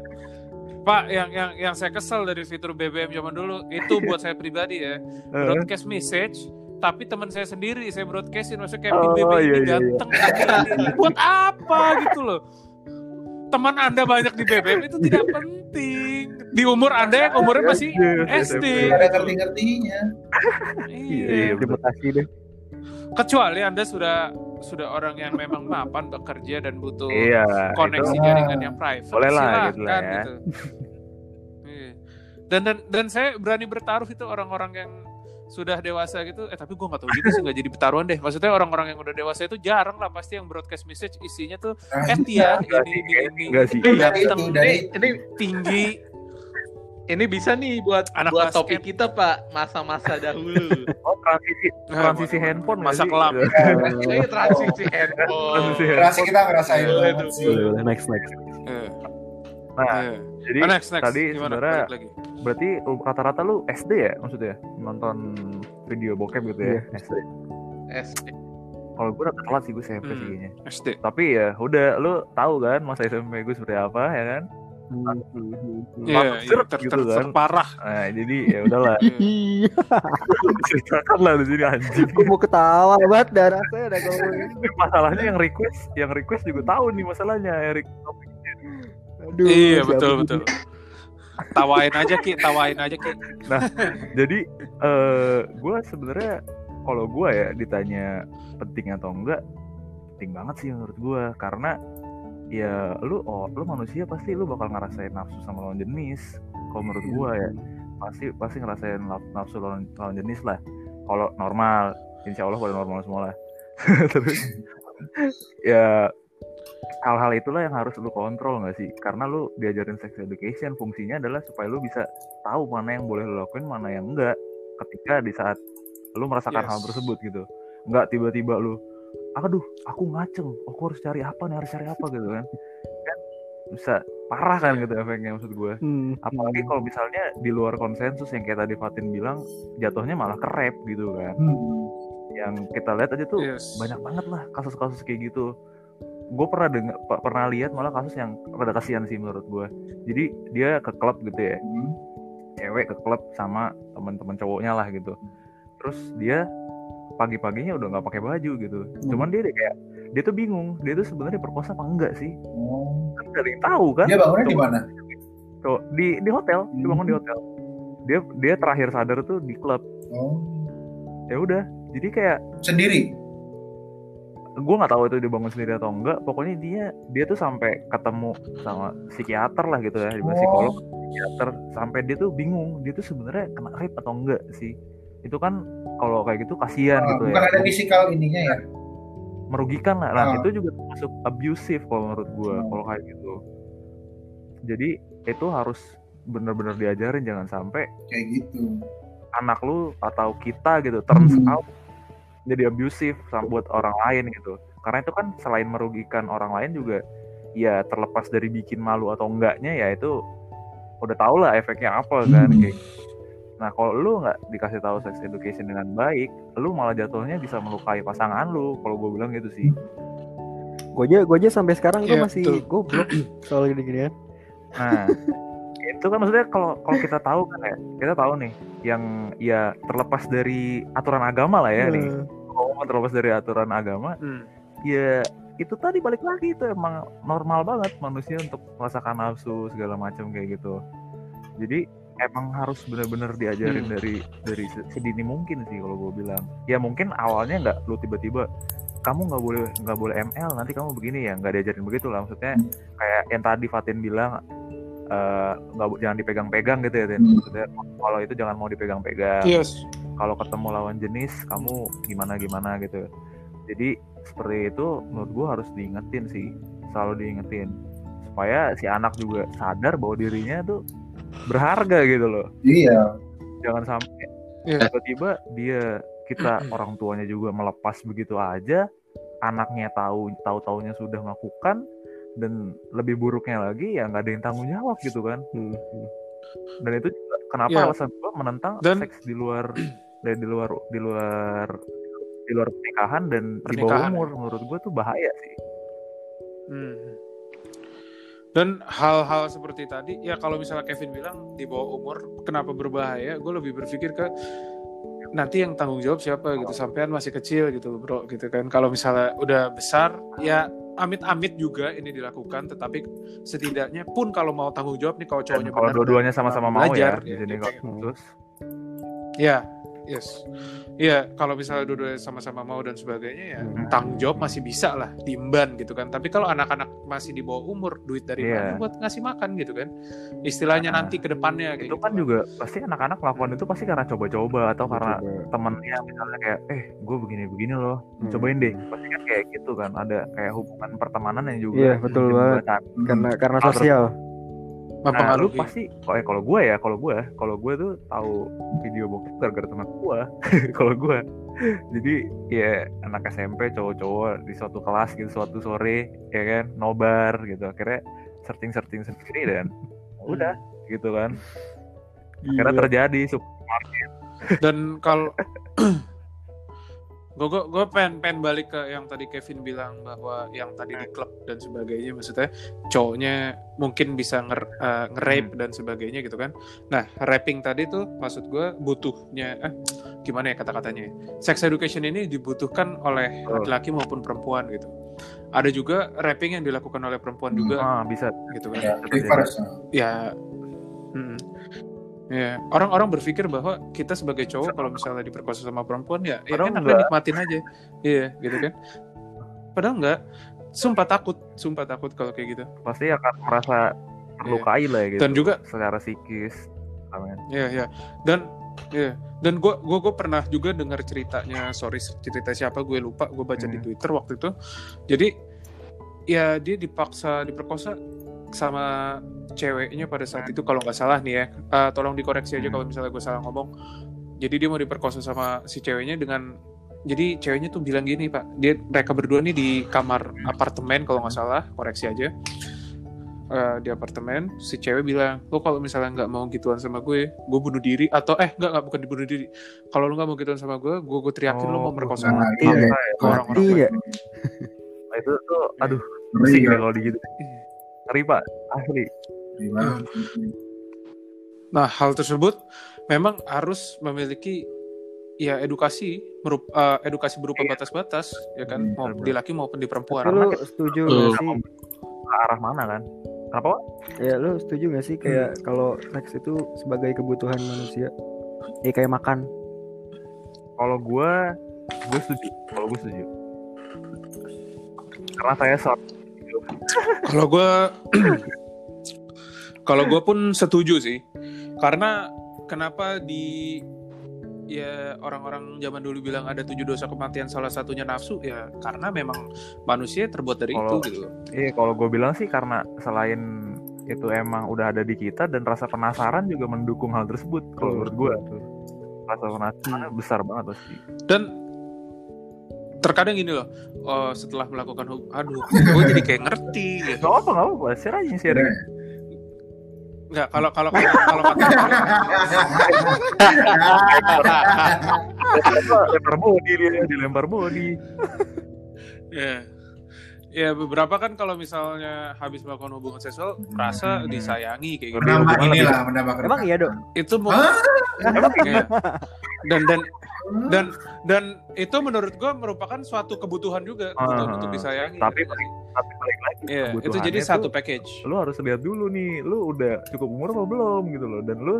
Pak, yang yang yang saya kesel dari fitur BBM zaman dulu itu buat saya pribadi ya, broadcast message tapi teman saya sendiri saya broadcastin maksudnya kayak Oh, BB ini iya, iya, iya. ganteng ini. buat apa gitu loh teman anda banyak di BBM itu tidak penting di umur anda yang umurnya masih Iya, SD Gak ada ngerti-ngertinya Iya, iya. iya. Terima kasih deh. Kecuali anda sudah sudah orang yang memang mapan bekerja dan butuh Iya. koneksi itu- jaringan yang private Boleh lah, silahkan gitu lah ya. gitu. Iya. dan dan dan saya berani bertaruh itu orang-orang yang sudah dewasa gitu eh tapi gue nggak tahu juga sih nggak jadi bertaruhan deh maksudnya orang-orang yang udah dewasa itu jarang lah pasti yang broadcast message isinya tuh Nah, eh Enggak ini sih, ini ini ini bisa nih buat Anak buat basket. topik kita Pak masa-masa dahulu. Oh, transisi transisi Nah, handphone masa sih? kelam. Ini transisi handphone. Transisi handphone. kita ngerasain Boleh banget sih. Boleh, boleh. Next, next. Eh, Nah, eh. jadi Oh, next next tadi sebenarnya berarti rata-rata lu SD ya maksudnya nonton video bokep gitu ya SD. SD. Kalau gue udah telat sih gue SMP sih Hmm. kayaknya. SD Tapi ya udah lu tahu kan masa SMP gue seperti apa ya kan? Hmm, hmm, hmm. Iya, iya, seret ter, gitu kan. terparah. Nah, jadi ya udahlah Iya. ceritakan lah di sini anjing. Gue mau ketawa banget dan rasanya ada ngomongin. Masalahnya yang request, yang request juga tahu nih masalahnya Erik. Aduh, iya betul betul. Tawain aja ki, tawain aja ki. Jadi eh gue sebenarnya kalau gue ya ditanya penting atau enggak, penting banget sih menurut gue karena ya lu oh lu manusia pasti lu bakal ngerasain nafsu sama lawan jenis. Kalau menurut gue ya pasti pasti ngerasain naf- nafsu lawan, lawan jenis lah. Kalau normal, insya Allah pada normal semua lah. Terus ya hal-hal itulah yang harus lu kontrol nggak sih? Karena lu diajarin sex education fungsinya adalah supaya lu bisa tahu mana yang boleh lu lakuin, mana yang enggak ketika di saat lu merasakan Yes. hal tersebut gitu. Enggak tiba-tiba lu aduh, aku ngaceng, aku harus cari apa nih, harus cari apa gitu kan. Kan bisa parah kan gitu efeknya maksud gue. Hmm, Apalagi kalau misalnya di luar konsensus yang kayak tadi Fatin bilang jatuhnya malah ke rap gitu kan. Hmm. Yang kita lihat aja tuh Yes. banyak banget lah kasus-kasus kayak gitu gue pernah dengar pernah lihat malah kasus yang rada kasihan sih menurut gue jadi dia ke klub gitu ya Hmm. cewek ke klub sama teman-teman cowoknya lah gitu terus dia pagi-paginya udah nggak pakai baju gitu cuman dia kayak dia tuh bingung dia tuh sebenarnya perkosa apa enggak sih Oh. kan gak ada yang tahu kan Dia bangunnya di mana? cowok di di hotel dia bangun di hotel dia dia terakhir sadar tuh di klub Oh. ya udah jadi kayak Sendiri. gue nggak tahu itu dia bangun sendiri atau enggak pokoknya dia dia tuh sampai ketemu sama psikiater lah gitu ya Oh. psikolog psikiater sampai dia tuh bingung dia tuh sebenarnya kena rape atau enggak sih itu kan kalau kayak gitu kasihan Ah, gitu bukan ya ada fisikal ininya ya. merugikan lah nah Ah. itu juga termasuk abusive kalau menurut gue Hmm. kalau kayak gitu jadi itu harus bener-bener diajarin jangan sampai Kayak gitu. anak lu atau kita gitu turns Hmm. out jadi abusive sama buat orang lain gitu karena itu kan selain merugikan orang lain juga ya terlepas dari bikin malu atau enggaknya ya itu udah tau lah efeknya apa kan Hmm. kayak nah kalau lu nggak dikasih tahu sex education dengan baik lu malah jatuhnya bisa melukai pasangan lu kalau gue bilang gitu sih gue aja gue aja sampai sekarang gue Iya, masih goblok soal gini-ginian. Nah, itu kan maksudnya kalau kalau kita tahu kan ya, kita tahu nih yang ya terlepas dari aturan agama lah ya nih. Eh, Kalau terlepas dari aturan agama, Hmm. ya itu tadi balik lagi itu emang normal banget manusia untuk merasakan nafsu segala macam kayak gitu. Jadi emang harus benar-benar diajarin Hmm. dari dari se- sedini mungkin sih kalau gue bilang. Ya mungkin awalnya nggak lu tiba-tiba kamu nggak boleh nggak boleh ML nanti kamu begini ya nggak diajarin begitu lah maksudnya kayak yang tadi Fatin bilang eh, nggak jangan dipegang-pegang gitu ya Tin. Hmm. Maksudnya, kalau itu jangan mau dipegang-pegang Yes. kalau ketemu lawan jenis kamu gimana gimana gitu jadi seperti itu menurut gua harus diingetin sih selalu diingetin supaya si anak juga sadar bahwa dirinya tuh berharga gitu loh Iya. jangan sampai Iya. tiba-tiba dia kita orang tuanya juga melepas begitu aja anaknya tahu tahu taunya sudah melakukan dan lebih buruknya lagi ya nggak ada yang tanggung jawab gitu kan Hmm, dan itu juga kenapa Iya. alasan gua menentang Dan- seks di luar dan di luar di luar di luar pernikahan dan di bawah Pernikahan, umur ya. menurut gua tuh bahaya sih Hmm. Dan hal-hal seperti tadi, ya kalau misalnya Kevin bilang di bawah umur, kenapa berbahaya? Gue lebih berpikir ke nanti yang tanggung jawab siapa gitu. Sampean masih kecil gitu, bro, gitu kan. Kalau misalnya udah besar, ya amit-amit juga ini dilakukan. Tetapi setidaknya pun kalau mau tanggung jawab nih, kalau cowoknya kalau dua-duanya sama-sama mau ya belajar, di ya, sini gitu. kalau terus Ya, yes. Iya, kalau misalnya dua-duanya sama-sama mau dan sebagainya ya Hmm. tanggung jawab masih bisa lah diemban gitu kan. Tapi kalau anak-anak masih di bawah umur, duit dari Iya. mana buat ngasih makan gitu kan. Istilahnya Nah, nanti ke depannya itu gitu. kan juga pasti anak-anak melakukan itu pasti karena coba-coba atau karena Coba. temennya misalnya kayak eh gue begini-begini loh Hmm. cobain deh pasti kan kayak gitu kan ada kayak hubungan pertemanan yang juga Iya, betul banget. karena karena sosial Nah, lu pasti kalau kalau gue ya, kalau gue, kalau gue tuh tahu video bokep gara-gara teman gue. kalau gue, jadi ya anak SMP cowok-cowok di suatu kelas gitu suatu sore ya kan nobar gitu. Akhirnya searching searching sendiri dan udah. gitu kan. Akhirnya Gila. terjadi sup- Dan kalau gue gue pengen pengen balik ke yang tadi Kevin bilang bahwa yang tadi di klub dan sebagainya maksudnya cowoknya mungkin bisa nger eh, nge-rape Hmm. dan sebagainya gitu kan. Nah rapping tadi tuh maksud gue butuhnya eh gimana ya kata-katanya? Sex education ini dibutuhkan oleh Oh. laki-laki maupun perempuan gitu. Ada juga rapping yang dilakukan oleh perempuan Hmm. juga ah, bisa. gitu kan. Ya, ya mm, ya orang-orang berpikir bahwa kita sebagai cowok kalau misalnya diperkosa sama perempuan ya ya Padahal enak enggak. nikmatin aja. Iya gitu kan. Padahal enggak. Sumpah takut sumpah takut kalau kayak gitu. Pasti akan merasa terlukai lah ya gitu Dan juga- secara psikis. Iya ya dan ya dan gue gua gua pernah juga dengar ceritanya sorry cerita siapa gue lupa gue baca di Hmm. twitter waktu itu. Jadi ya dia dipaksa diperkosa sama ceweknya pada saat itu kalau nggak salah nih ya Eh, tolong dikoreksi aja Hmm. kalau misalnya gue salah ngomong jadi dia mau diperkosa sama si ceweknya dengan jadi ceweknya tuh bilang gini pak dia mereka berdua nih di kamar apartemen kalau nggak salah koreksi aja Eh, di apartemen si cewek bilang lo kalau misalnya nggak mau gituan sama gue gue bunuh diri atau eh nggak nggak bukan dibunuh diri kalau lo nggak mau gituan sama gue gue gue teriakin lo Oh, mau merkosa Nah, mati iya, ya. ke orang-orang Mati gue. ya. Nah, itu tuh aduh pusing ya. kalau digituin Iya. ngeri pak asli Gimana? Nah, hal tersebut memang harus memiliki ya edukasi merup, eh, edukasi berupa batas-batas ya kan? Hmm, mau di laki maupun di perempuan. Lu setuju gak sih? ke arah mana kan? Kenapa Pak? ya lu setuju gak sih kayak kalau seks itu sebagai kebutuhan manusia? Ya kayak makan. Kalau gue gue setuju. Kalau gue setuju. Karena saya short Kalau gue kalau gue pun setuju sih. Karena kenapa di ya orang-orang zaman dulu bilang ada tujuh dosa kematian salah satunya nafsu ya karena memang manusia terbuat dari Kalau- itu gitu. iya kalau gue bilang sih karena selain itu emang udah ada di kita dan rasa penasaran juga mendukung hal tersebut kalau menurut gue rasa penasaran besar banget pasti Dan terkadang gini loh, oh, setelah melakukan hub- aduh, gue jadi kayak ngerti gitu. nggak apa nggak apa share aja share Enggak, kalau kalau kalau kalau kata lempar body dia dilempar body ya. Ya beberapa kan kalau misalnya habis melakukan hubungan seksual merasa Hmm. disayangi kayak gitu. Menambah hubungan inilah, menambah emang iya dok Itu mau Hah? Iya. dan dan dan dan itu menurut gue merupakan suatu kebutuhan juga kebutuhan Ah, untuk disayangi. tapi gitu sih. tapi balik lagi Iya, itu jadi tuh- satu package. lu harus lihat dulu nih lu udah cukup umur apa belum gitu loh dan lu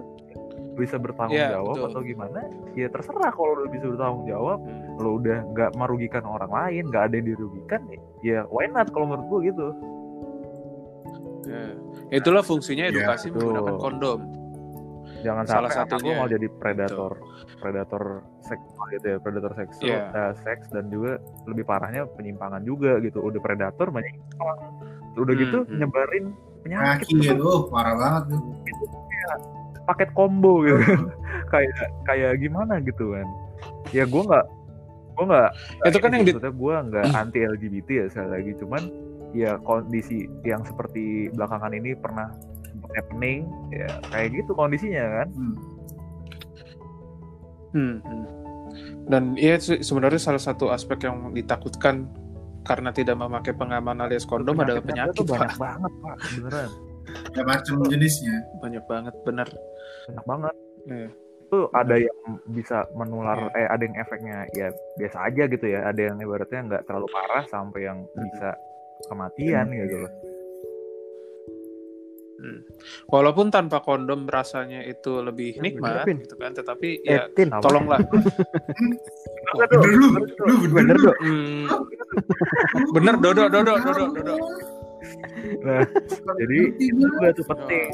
bisa bertanggung Iya, jawab betul. atau gimana ya terserah kalau lu bisa bertanggung jawab Hmm. lu udah nggak merugikan orang lain nggak ada yang dirugikan ya why not kalau menurut gua gitu Ya. Itulah fungsinya Iya, edukasi betul. menggunakan kondom. jangan Salah sampai satunya. mau jadi predator predator seksual gitu ya predator seksual Iya. eh, seks dan juga lebih parahnya penyimpangan juga gitu udah predator menyimpang udah Hmm, gitu hmm. nyebarin penyakit Kaki itu parah banget tuh. paket combo gitu kayak kayak gimana gitu kan ya gue nggak gue nggak Itu kan yang di- maksudnya gue nggak anti LGBT ya sekali lagi cuman ya kondisi yang seperti belakangan ini pernah happening ya kayak gitu kondisinya kan Hmm. Hmm, hmm. Dan iya sebenarnya salah satu aspek yang ditakutkan karena tidak memakai pengaman alias kondom adalah Penyakitnya penyakit tuh banyak Pak. banget pak beneran Ya macam jenisnya. Banyak banget, benar. banyak banget Iya. Itu ada yang bisa menular eh ada yang efeknya ya biasa aja gitu ya. Ada yang ibaratnya nggak terlalu parah sampai yang bisa kematian gitu loh. Walaupun tanpa kondom rasanya itu lebih Ya, nikmat bener, gitu kan, tetapi ya Tin, Apa? tolonglah. Bener lu bener. Hmm, bener dodo dodo dodo dodo. nah jadi itu tuh penting.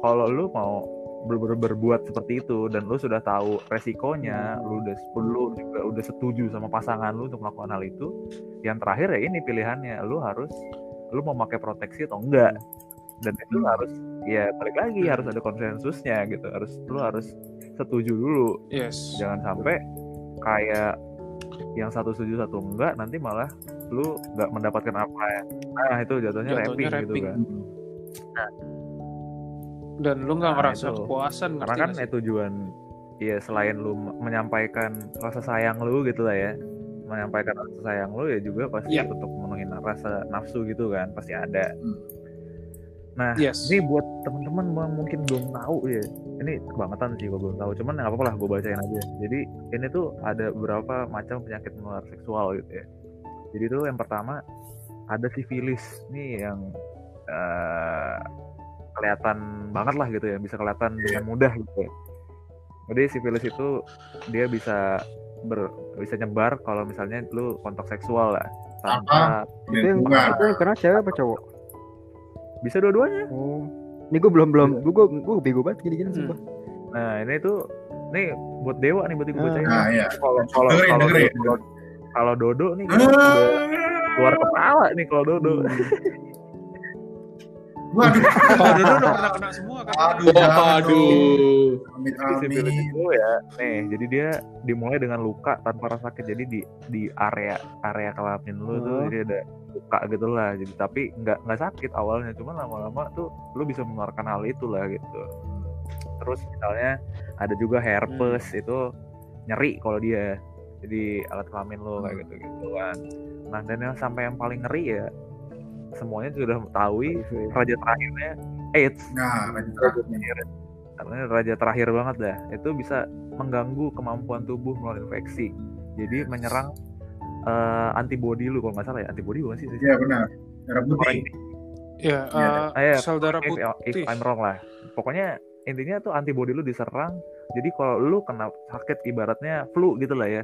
Kalau lu mau ber- berbuat seperti itu dan lu sudah tahu resikonya lu udah lu juga udah setuju sama pasangan lu untuk melakukan hal itu yang terakhir ya ini pilihannya lu harus lu mau pakai proteksi atau enggak dan itu Hmm. harus ya balik lagi harus ada konsensusnya gitu harus lu harus setuju dulu Yes. jangan sampai kayak yang satu setuju satu enggak nanti malah lu nggak mendapatkan apa ya nah itu jatuhnya, Jatuhnya rapping, gitu rapping. kan Dan lu nggak Nah, ngerasa itu. kepuasan karena kan ya tujuan ya selain lu menyampaikan rasa sayang lu gitu lah ya menyampaikan rasa sayang lu ya juga pasti Iya. untuk memenuhi rasa nafsu gitu kan pasti ada Hmm. nah Yes. ini buat teman-teman yang mungkin belum tahu ya ini kebangetan sih gue belum tahu cuman nggak apa-apa lah gue bacain aja jadi ini tuh ada beberapa macam penyakit menular seksual gitu ya jadi tuh yang pertama ada sifilis nih yang eh, kelihatan banget lah gitu ya bisa kelihatan dengan mudah gitu ya jadi sifilis itu dia bisa ber, bisa nyebar kalau misalnya lu kontak seksual lah tanpa Itu yang itu yang kena cewek apa cowok? bisa dua-duanya Oh. Ini gue belum belum gue gue gue bego banget gini-gini Hmm. sumpah. Nah ini tuh nih buat dewa nih buat gue Ah. bacain. Nah, iya. Kalau kalau kalau kalau kalau Dodo nih kan udah keluar kepala nih kalau Dodo. Waduh, dodo udah pernah kena semua kan. aduh, Waduh. amit. itu ya, nih jadi dia dimulai dengan luka tanpa rasa sakit. Jadi di di area area kelamin lu tuh Oh. jadi ada luka gitu lah. Jadi tapi nggak nggak sakit awalnya, cuman lama-lama tuh lu bisa menularkan hal itu lah gitu. Terus misalnya ada juga herpes itu nyeri kalau dia jadi alat kelamin lo kayak gitu gitu kan. Nah dan yang sampai yang paling ngeri ya semuanya sudah mengetahui raja terakhirnya AIDS. Nah, raja terakhir karena raja terakhir banget dah itu bisa mengganggu kemampuan tubuh melawan infeksi. Jadi menyerang eh, antibody lu kalau nggak salah ya. Antibody bukan sih? Iya benar. Darah putih. Ya, Iya, eh, iya, sel darah if, if putih. I'm wrong lah. Pokoknya intinya tuh antibody lu diserang jadi kalau lu kena sakit ibaratnya flu gitu lah ya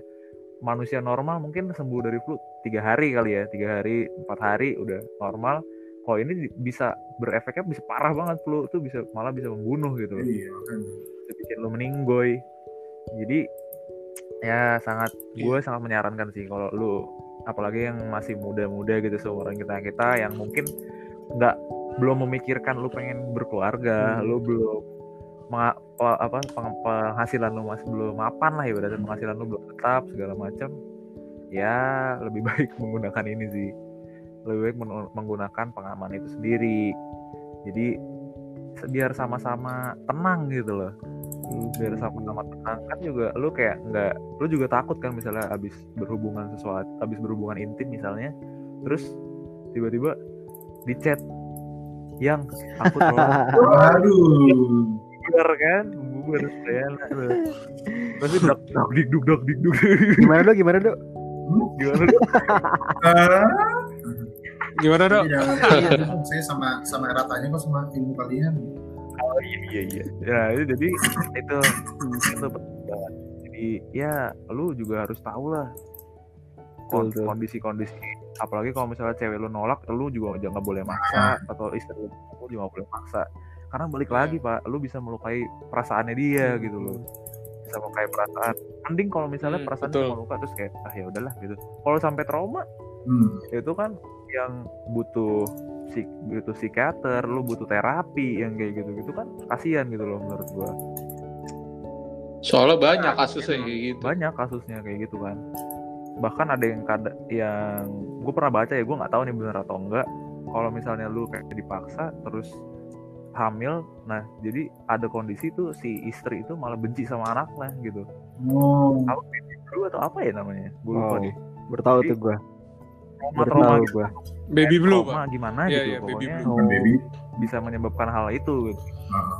manusia normal mungkin sembuh dari flu tiga hari kali ya tiga hari empat hari udah normal. Kalau ini bisa berefeknya bisa parah banget flu tuh bisa malah bisa membunuh gitu. Iya, kan. bisa bikin lu meninggoy. Jadi ya sangat gue sangat menyarankan sih kalau lu apalagi yang masih muda-muda gitu seumuran kita kita yang mungkin nggak belum memikirkan lu pengen berkeluarga lu belum apa peng- penghasilan lu masih belum mapan lah ibaratnya penghasilan lu belum tetap segala macam ya lebih baik menggunakan ini sih. Lebih baik men- menggunakan pengaman itu sendiri. Jadi biar sama-sama tenang gitu loh. Biar sama-sama tenang. Kan juga lu kayak nggak lu juga takut kan misalnya abis berhubungan sesuatu abis berhubungan intim misalnya terus tiba-tiba di yang aku telah Waduh. Bubar kan bubar ya terus dak dak dik duk dak dik duk Gimana dok? Gimana dok? gimana Ah. Gimana dok? Iya, iya, dong. saya sama sama eratanya kok sama ilmu kalian. iya iya ya itu jadi itu itu penting banget jadi ya lu juga harus tahu lah kondisi-kondisi apalagi kalau misalnya cewek lu nolak lu juga jangan boleh maksa atau istri lu juga nggak boleh maksa karena balik Iya. lagi pak lu bisa melukai perasaannya dia gitu loh bisa melukai perasaan mending kalau misalnya Hmm, perasaan betul. cuma luka terus kayak ah ya udahlah gitu kalau sampai trauma Hmm. itu kan yang butuh psik butuh psikiater lu butuh terapi yang kayak gitu gitu kan kasihan gitu loh menurut gua Soalnya banyak kasusnya kayak gitu. banyak kasusnya kayak gitu kan bahkan ada yang kada yang gue pernah baca ya gue nggak tahu nih bener atau enggak kalau misalnya lu kayak dipaksa terus hamil nah jadi ada kondisi tuh si istri itu malah benci sama anaknya gitu Oh. baby blue atau apa ya namanya gue lupa Oh. deh Bertahu Jadi, tuh gue. trauma Bertahu trauma gitu gue. Baby blue, trauma Pak. gimana Iya, gitu iya, baby pokoknya blue. Bukan baby. bisa menyebabkan hal itu gitu. Ah.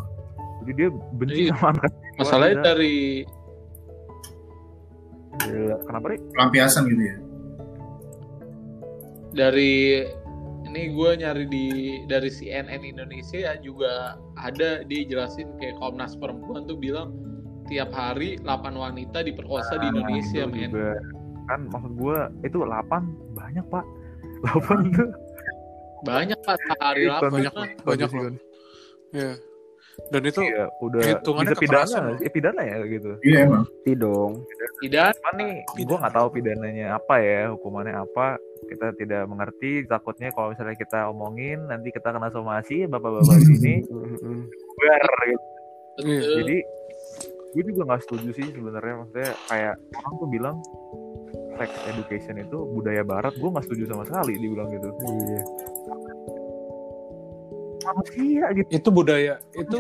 jadi dia benci Iya. sama anak Masalahnya Gila. dari Gila. kenapa nih Pelampiasan gitu ya. dari ini gue nyari di dari CNN Indonesia juga ada dia jelasin kayak Komnas Perempuan tuh bilang tiap hari 8 wanita diperkosa di Indonesia Itu men. juga. kan maksud gue itu 8 banyak pak 8 tuh Banyak pak sehari lah banyak lah. banyak kondisi- loh. Iya. Dan itu Iya, udah hitungannya bisa pidana, loh. eh, pidana ya gitu. Iya emang. Pasti dong. Tidak Cuman nih, gue nggak tahu pidananya apa ya, hukumannya apa. Kita tidak mengerti. Takutnya kalau misalnya kita omongin, nanti kita kena somasi bapak-bapak sini. Gitu. Jadi, gue juga nggak setuju sih sebenarnya. Maksudnya kayak orang tuh bilang sex education itu budaya barat. Gue nggak setuju sama sekali dibilang gitu. Iya. Manusia gitu. itu budaya itu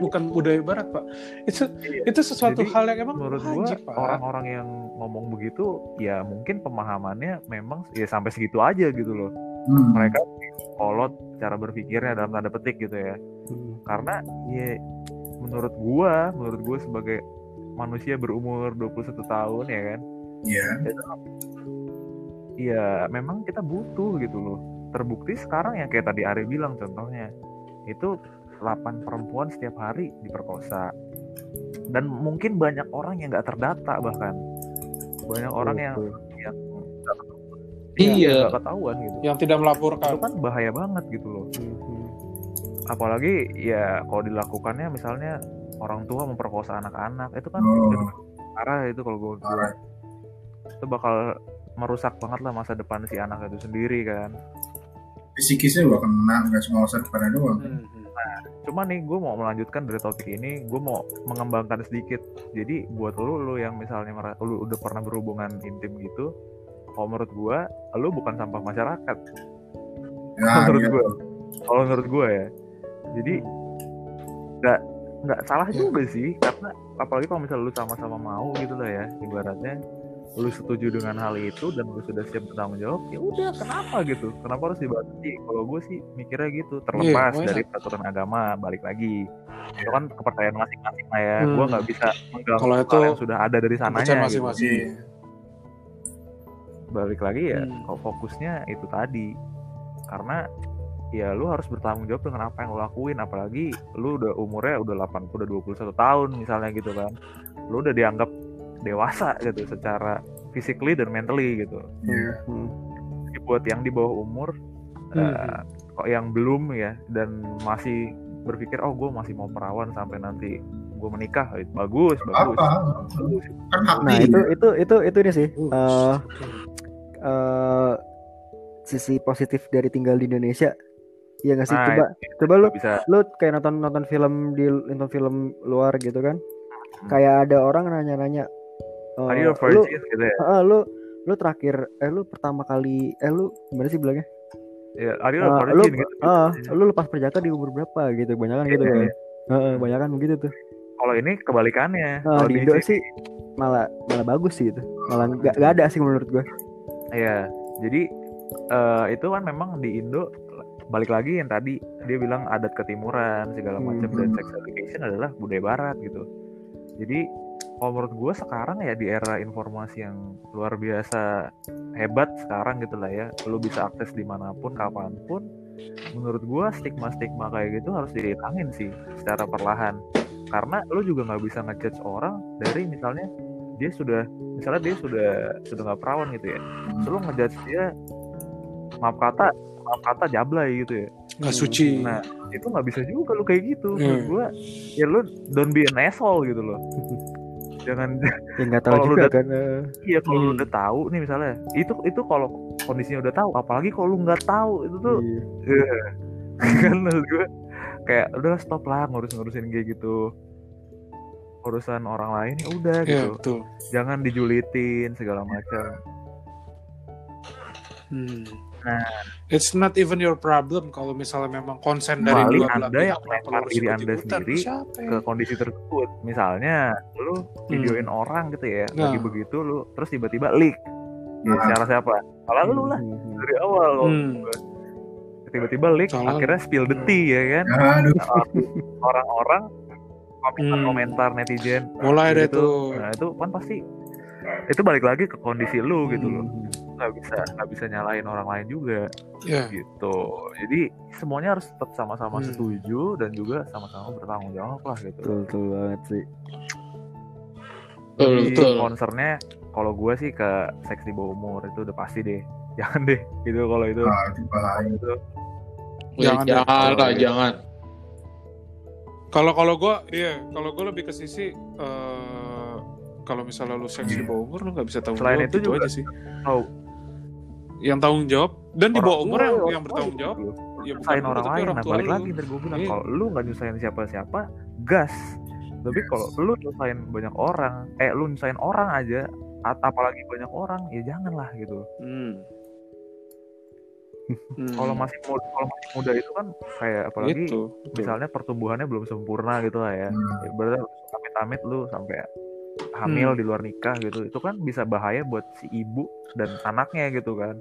bukan budaya barat pak. Itu itu sesuatu Jadi, hal yang emang menurut gua wajib pak. orang-orang yang ngomong begitu ya mungkin pemahamannya memang ya sampai segitu aja gitu loh. Hmm. mereka kolot cara berpikirnya dalam tanda petik gitu ya. Hmm. karena ya menurut gua menurut gua sebagai manusia berumur 21 tahun ya kan? Iya. ya memang kita butuh gitu loh. Terbukti sekarang yang kayak tadi Ari bilang contohnya itu 8 perempuan setiap hari diperkosa dan mungkin banyak orang yang nggak terdata bahkan banyak orang yang yang Iya. nggak ketahuan gitu yang tidak itu melaporkan kan bahaya banget gitu loh Mhm. apalagi ya kalau dilakukannya misalnya orang tua memperkosa anak-anak itu kan Oh. parah itu kalau gue Parah. itu bakal merusak banget lah masa depan si anak itu sendiri kan Psikisnya juga kena, nggak cuma masa depannya doang. Hmm. Cuma nih gue mau melanjutkan dari topik ini gue mau mengembangkan sedikit. Jadi buat lu lu yang misalnya lu udah pernah berhubungan intim gitu kalau menurut gue lu bukan sampah masyarakat. Ya, menurut iya. gue kalau menurut gue ya. Jadi nggak nggak salah juga sih karena apalagi kalau misalnya lu sama-sama mau gitu lah ya ibaratnya lu setuju dengan hal itu dan lu sudah siap bertanggung jawab ya udah kenapa gitu? Kenapa harus dibatasi kalau gue sih mikirnya gitu terlepas why dari peraturan agama balik lagi. Itu kan kepercayaan masing-masing lah ya. Hmm. gue nggak bisa mengganggu Kalau itu yang sudah ada dari sananya gitu. masing-masing. Balik lagi ya Hmm. kok fokusnya itu tadi. Karena ya lu harus bertanggung jawab dengan apa yang lu lakuin. Apalagi lu udah umurnya udah 8 udah 21 tahun misalnya gitu kan. Lu udah dianggap dewasa gitu secara physically dan mentally gitu Iya. Mhm. Jadi buat yang di bawah umur Hmm. eh, kok yang belum ya dan masih berpikir oh gue masih mau perawan sampai nanti gue menikah bagus bagus Apa? bagus Kan Nah dia. itu itu itu itu ini sih Uh, eh eh, sisi positif dari tinggal di Indonesia. Iya nggak sih? Nah, coba coba lu bisa lu kayak nonton nonton film di nonton film luar gitu kan. Hmm. Kayak ada orang nanya-nanya eh, are you a lu gitu ya eh, lu lu terakhir eh lu pertama kali eh lu gimana sih bilangnya? Ya, are you a Eh, lu gitu eh, lu lepas perjaka di umur berapa gitu. Banyak kan gitu Iya, kan. banyak kan begitu tuh. kalau ini kebalikannya kalau di Indo sih malah malah bagus sih itu. Malah nggak nggak ada sih menurut gua. Iya, jadi eh, itu kan memang di Indo balik lagi yang tadi dia bilang adat ketimuran segala macam dan Hmm. sex education adalah budaya barat gitu. Jadi kalau menurut gue sekarang ya di era informasi yang luar biasa hebat sekarang gitu lah ya, lu bisa akses di mana pun kapan pun. Menurut gue stigma-stigma kayak gitu harus dihilangin sih secara perlahan. Karena lu juga nggak bisa ngejudge orang dari misalnya dia sudah misalnya dia sudah sudah nggak perawan gitu ya terus lu ngejudge dia maaf kata maaf kata jablay gitu ya nggak suci Nah, itu nggak bisa juga lu kayak gitu. Iya. Menurut gua, ya lu don't be an asshole gitu loh. Jangan Ya nggak tahu Kalau lu juga udah- kan. eh, iya kalau lu Hmm. udah tahu nih misalnya, itu itu kalau kondisinya udah tahu, apalagi kalau lu nggak tahu itu tuh iya. kan menurut gue kayak udah stop lah ngurus-ngurusin kayak gitu urusan orang lain ya udah Iya, gitu betul jangan dijulitin segala macam Hmm. Nah. it's not even your problem kalau misalnya memang konsen dari dua belah Anda yang melempar diri Anda sendiri Siapa ya? ke kondisi tersebut misalnya lu videoin orang gitu ya lagi Nah. begitu lu terus tiba-tiba leak ya, secara siapa salah lu lah Hmm. dari awal kalau Hmm. tiba-tiba leak Salah akhirnya spill the Hmm. tea ya kan. Nah, orang-orang komentar-komentar netizen mulai deh gitu. tuh Nah itu kan pasti itu balik lagi ke kondisi lu gitu loh. Nggak bisa nggak bisa nyalain orang lain juga ya gitu. Jadi semuanya harus tetap sama-sama Hmm. setuju dan juga sama-sama bertanggung jawab lah gitu. Betul, betul banget sih. Betul, Jadi betul. concernnya kalau gue sih ke seks di bawah umur itu udah pasti deh. Jangan deh gitu kalau itu. Ah, itu bahaya. Itu Ya, Jangan deh. jangan lah, jangan. kalau kalau gue iya kalau gue lebih ke sisi eh, kalau misalnya lu seks di bawah umur lu nggak bisa tahu Selain itu gitu juga- aja sih tahu yang tanggung jawab dan di orang bawah umur yang, orang yang bertanggung gitu. jawab ya bukan orang lain orang nah balik lu. lagi ntar gue bilang Iya. kalau lu nggak nyusahin siapa-siapa gas tapi kalau lu nyusahin banyak orang eh lu nyusahin orang aja apalagi banyak orang ya janganlah gitu Hmm. Hmm. kalau masih muda kalau masih muda itu kan kayak apalagi itu misalnya pertumbuhannya belum sempurna gitu lah ya Hmm. Ya, berarti harus amit-amit lu sampai hamil Hmm. di luar nikah gitu itu kan bisa bahaya buat si ibu dan anaknya gitu kan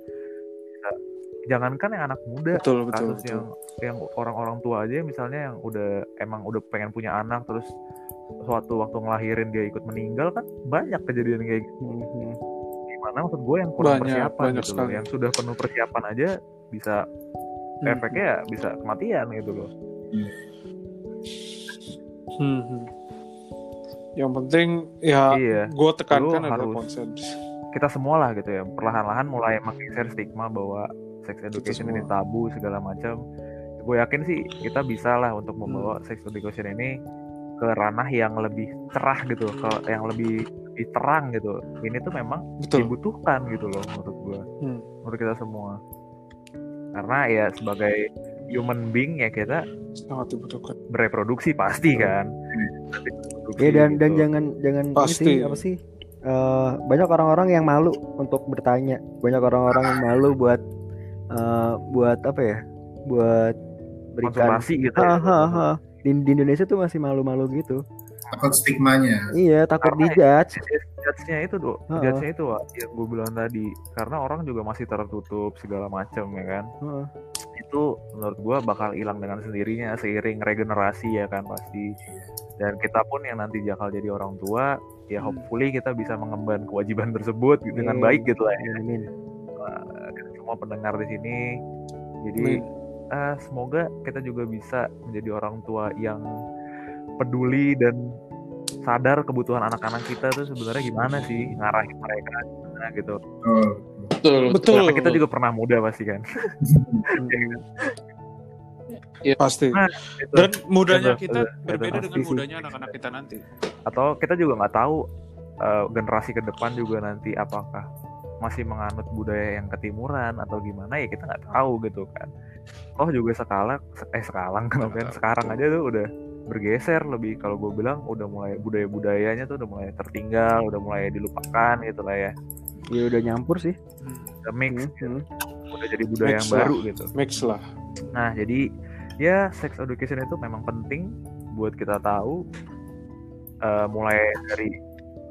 jangankan yang anak muda betul betul, kasus betul. yang yang orang-orang tua aja misalnya yang udah emang udah pengen punya anak terus suatu waktu ngelahirin dia ikut meninggal kan banyak kejadian kayak gitu Hmm. gimana maksud gue yang kurang Banyak, persiapan banyak gitu loh yang sudah penuh persiapan aja bisa Hmm. efeknya ya bisa kematian gitu loh Hmm, hmm. yang penting ya iya gue tekankan adalah harus- kita semua lah gitu ya perlahan-lahan mulai menggeser stigma bahwa sex education ini tabu segala macam gue yakin sih kita bisa lah untuk Hmm. membawa sex education ini ke ranah yang lebih cerah gitu ke yang lebih lebih terang gitu ini tuh memang betul dibutuhkan gitu loh menurut gue Hmm. menurut kita semua karena ya sebagai human being ya kita sangat dibutuhkan bereproduksi pasti kan Reproduksi Iya dan dan gitu. jangan jangan ini Pasti. sih apa sih? Eh, banyak orang-orang yang malu untuk bertanya. Banyak orang-orang yang malu buat eh, buat apa ya? Buat berikan. konsultasi gitu ya. Hahaha. Di, di Indonesia tuh masih malu-malu gitu. Takut stigmanya. Iya takut Karena dijudge. judge-nya itu tuh Heeh. judge-nya itu Wak, yang gue bilang tadi karena orang juga masih tertutup segala macam ya kan Heeh. itu menurut gue bakal hilang dengan sendirinya seiring regenerasi ya kan pasti dan kita pun yang nanti bakal jadi orang tua ya Hmm. hopefully kita bisa mengemban kewajiban tersebut dengan Amin. baik gitu lah ya Amin. Semua pendengar di sini. Jadi eh, semoga kita juga bisa menjadi orang tua yang peduli dan sadar kebutuhan anak-anak kita tuh sebenarnya gimana sih ngarahin mereka gimana gitu. Betul, Betul. karena kita juga pernah muda pasti kan. Pasti. Itu. dan mudanya Itu, kita itu, itu. berbeda pasti dengan mudanya anak-anak kita nanti. Atau kita juga nggak tahu eh, generasi ke depan juga nanti apakah masih menganut budaya yang ketimuran atau gimana ya kita nggak tahu gitu kan. Oh juga sekarang eh sekarang kan sekarang aja tuh udah bergeser lebih. Kalau gue bilang udah mulai budaya budayanya tuh udah mulai tertinggal udah mulai dilupakan gitu lah ya. Ya udah nyampur sih. udah mix Hmm. udah jadi budaya Mix yang lah. baru gitu. Mix lah. Nah, jadi ya sex education itu memang penting buat kita tahu eh, mulai dari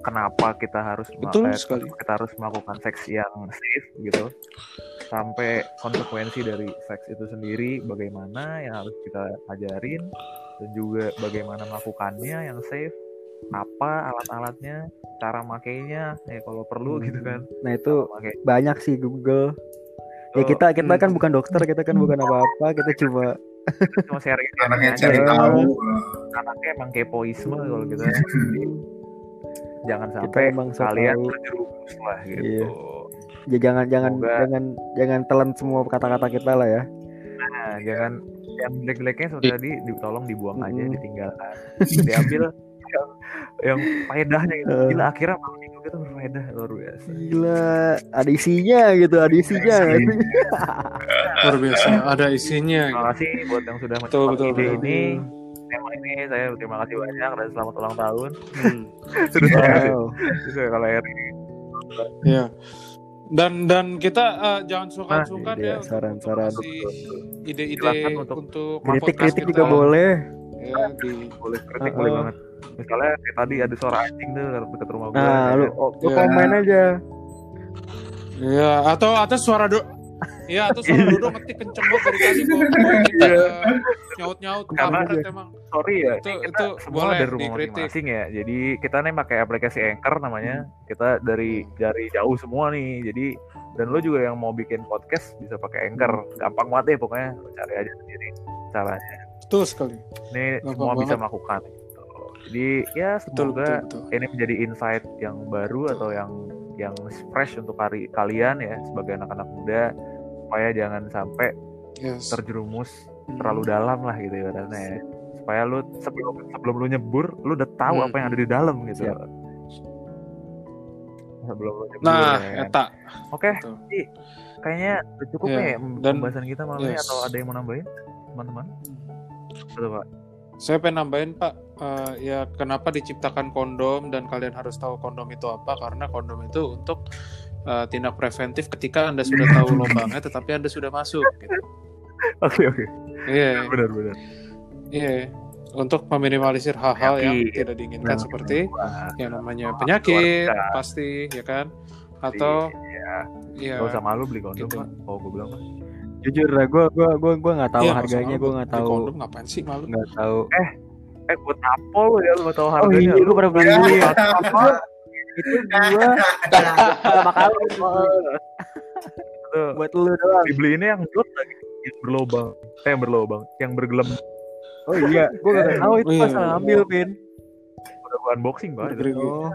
kenapa kita harus Betul eh, sekali. kita harus melakukan seks yang safe gitu sampai konsekuensi dari seks itu sendiri bagaimana yang harus kita ajarin dan juga bagaimana melakukannya yang safe apa alat-alatnya cara makainya ya kalau perlu Hmm. gitu kan Nah itu banyak sih Google. Ya kita kita hmm. kan bukan dokter, kita kan bukan apa-apa, kita cuma cuma sharing Anaknya aja. cari tahu. anaknya emang kepoisme kalau kita jangan Kita sampai emang so kalian terjerumus lah gitu. Iya. ya jangan jangan Semoga- jangan jangan telan semua kata-kata kita lah ya. Nah, jangan yang jelek-jeleknya seperti tadi ditolong dibuang aja Mm-mm. ditinggalkan diambil yang yang faedahnya gitu Eh. gila akhirnya malam minggu kita berfaedah luar biasa Gila, ada isinya gitu, ada isinya luar biasa ada isinya terima gitu. kasih buat yang sudah betul ide betul. ini tema ini saya terima kasih banyak dan selamat ulang tahun Hmm. sudah Wow. sudah kalau Eri Iya. Dan dan kita eh, jangan sungkan-sungkan Nah, ya iya, saran-saran. ide-ide untuk, untuk Kritik-kritik kita. juga boleh. Ya, di boleh kritik Uh-uh. boleh banget misalnya kayak tadi ada suara anjing tuh dekat rumah gue Nah, lu, oh, lu Iya. komen aja. ya atau atau suara do Iya, atau suara Dodo ngetik kenceng banget dari tadi kok. Kita nyaut-nyaut Karena- kampret emang. Sorry ya Itu kita itu semua boleh dari rumah masing-masing ya jadi kita nih pakai aplikasi Anchor namanya kita dari dari jauh semua nih jadi dan lo juga yang mau bikin podcast bisa pakai Anchor gampang banget deh pokoknya Lo cari aja sendiri caranya Betul sekali. ini Gampang semua bisa banget. melakukan gitu. jadi ya Betul semoga betul betul. ini menjadi insight yang baru atau yang yang fresh untuk hari kalian ya sebagai anak-anak muda supaya jangan sampai Yes. terjerumus Hmm. terlalu dalam lah gitu ibaratnya ya. Supaya lu sebelum sebelum lu nyebur lu udah tahu Hmm. apa yang ada di dalam gitu Siap. sebelum lu nyebur Nah, ya. eta. oke Betul. jadi kayaknya udah cukup Ya, ya dan- pembahasan kita malam ini yes. atau ada yang mau nambahin teman-teman betul pak Saya pengen nambahin Pak, eh, ya kenapa diciptakan kondom dan kalian harus tahu kondom itu apa? Karena kondom itu untuk eh, tindak preventif ketika anda sudah tahu lubangnya, tetapi anda sudah masuk. Gitu. oke oke Iya, benar benar iya. Untuk meminimalisir hal-hal yang tidak diinginkan Nah, seperti Wah, yang namanya penyakit, keluarga. pasti, ya kan? Atau ya ya, gak usah malu beli kondom gitu. pak oh gue bilang pak Jujur lah, gue gua gua gua nggak tahu iya, nggak usah harganya, gue nggak tahu kondom ngapain sih malu? nggak tahu. eh buat apa lu ya lu gak tahu Oh harganya iya, lu gue pernah beli dulu ya. Itu gua pertama kali buat lu doang. dibeli ini yang blok lagi yang berlobang eh yang berlobang yang bergelem Oh iya, gue nggak tahu itu Oh, pas iya. ngambil pin. udah gua unboxing pak itu. Oh,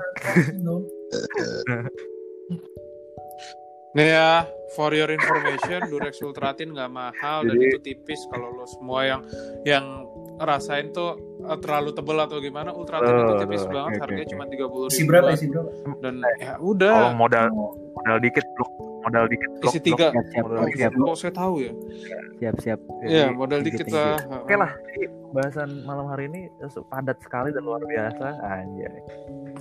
Nih ya, for your information, Durex Ultratin nggak mahal dan Jadi- itu tipis kalau lo semua yang yang rasain tuh eh, terlalu tebel atau gimana, Ultratin itu Betul, tipis betul. banget, oke, harganya oke. cuma tiga puluh Isi ribu berapa isi berapa? dan ya kalau udah modal modal dikit blok modal dikit blok isi tiga. Oh, siap kok saya tahu ya? siap siap. Iya, modal dikit lah. oke lah jadi pembahasan malam hari ini padat sekali dan luar biasa anjay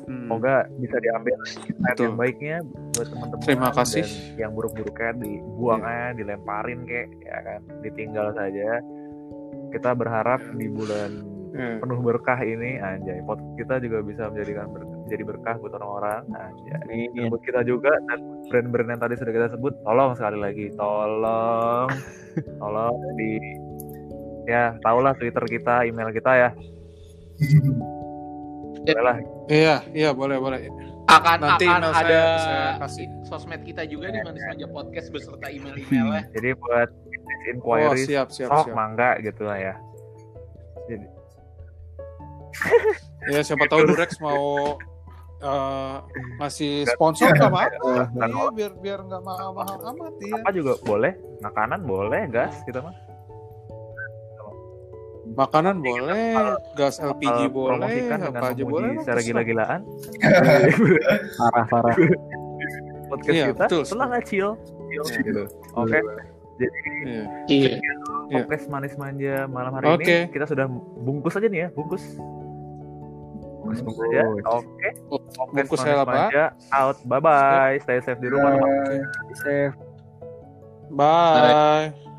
Hmm. semoga bisa diambil insight yang baiknya buat teman-teman Terima kasih. dan yang buruk-buruknya dibuang aja dilemparin kek ya kan ditinggal saja kita berharap di bulan Iya. penuh berkah ini anjay pot kita juga bisa menjadikan ber- jadi berkah buat orang-orang anjay Amin. buat kita juga dan brand-brand yang tadi sudah kita sebut tolong sekali lagi tolong tolong di ya tahulah twitter kita email kita ya boleh lah Iya, iya boleh boleh. akan Nanti akan email saya- ada saya kasih. sosmed kita juga di Manis Manja Podcast beserta email-emailnya. jadi buat business Oh, inquiries siap siap sok siap. mangga gitu lah ya Ya siapa tahu Durex mau eh, ngasih sponsor nggak apa? Eh, Iya, biar biar nggak mahal-mahal amat ya. apa juga boleh makanan boleh gas kita mah Makanan boleh, gas LPG Eh, boleh, promosikan dengan apa aja boleh. secara gila-gilaan parah parah. podcast Iya, kita betul. tenang aja chill Chill, Iya. gitu oke Iya. Iya. Iya. podcast manis manja malam hari Oke. ini kita sudah bungkus aja nih ya bungkus bungkus bungkus aja oke manis hela, Pak. manja out bye bye stay safe di rumah Bye. Safe. Bye.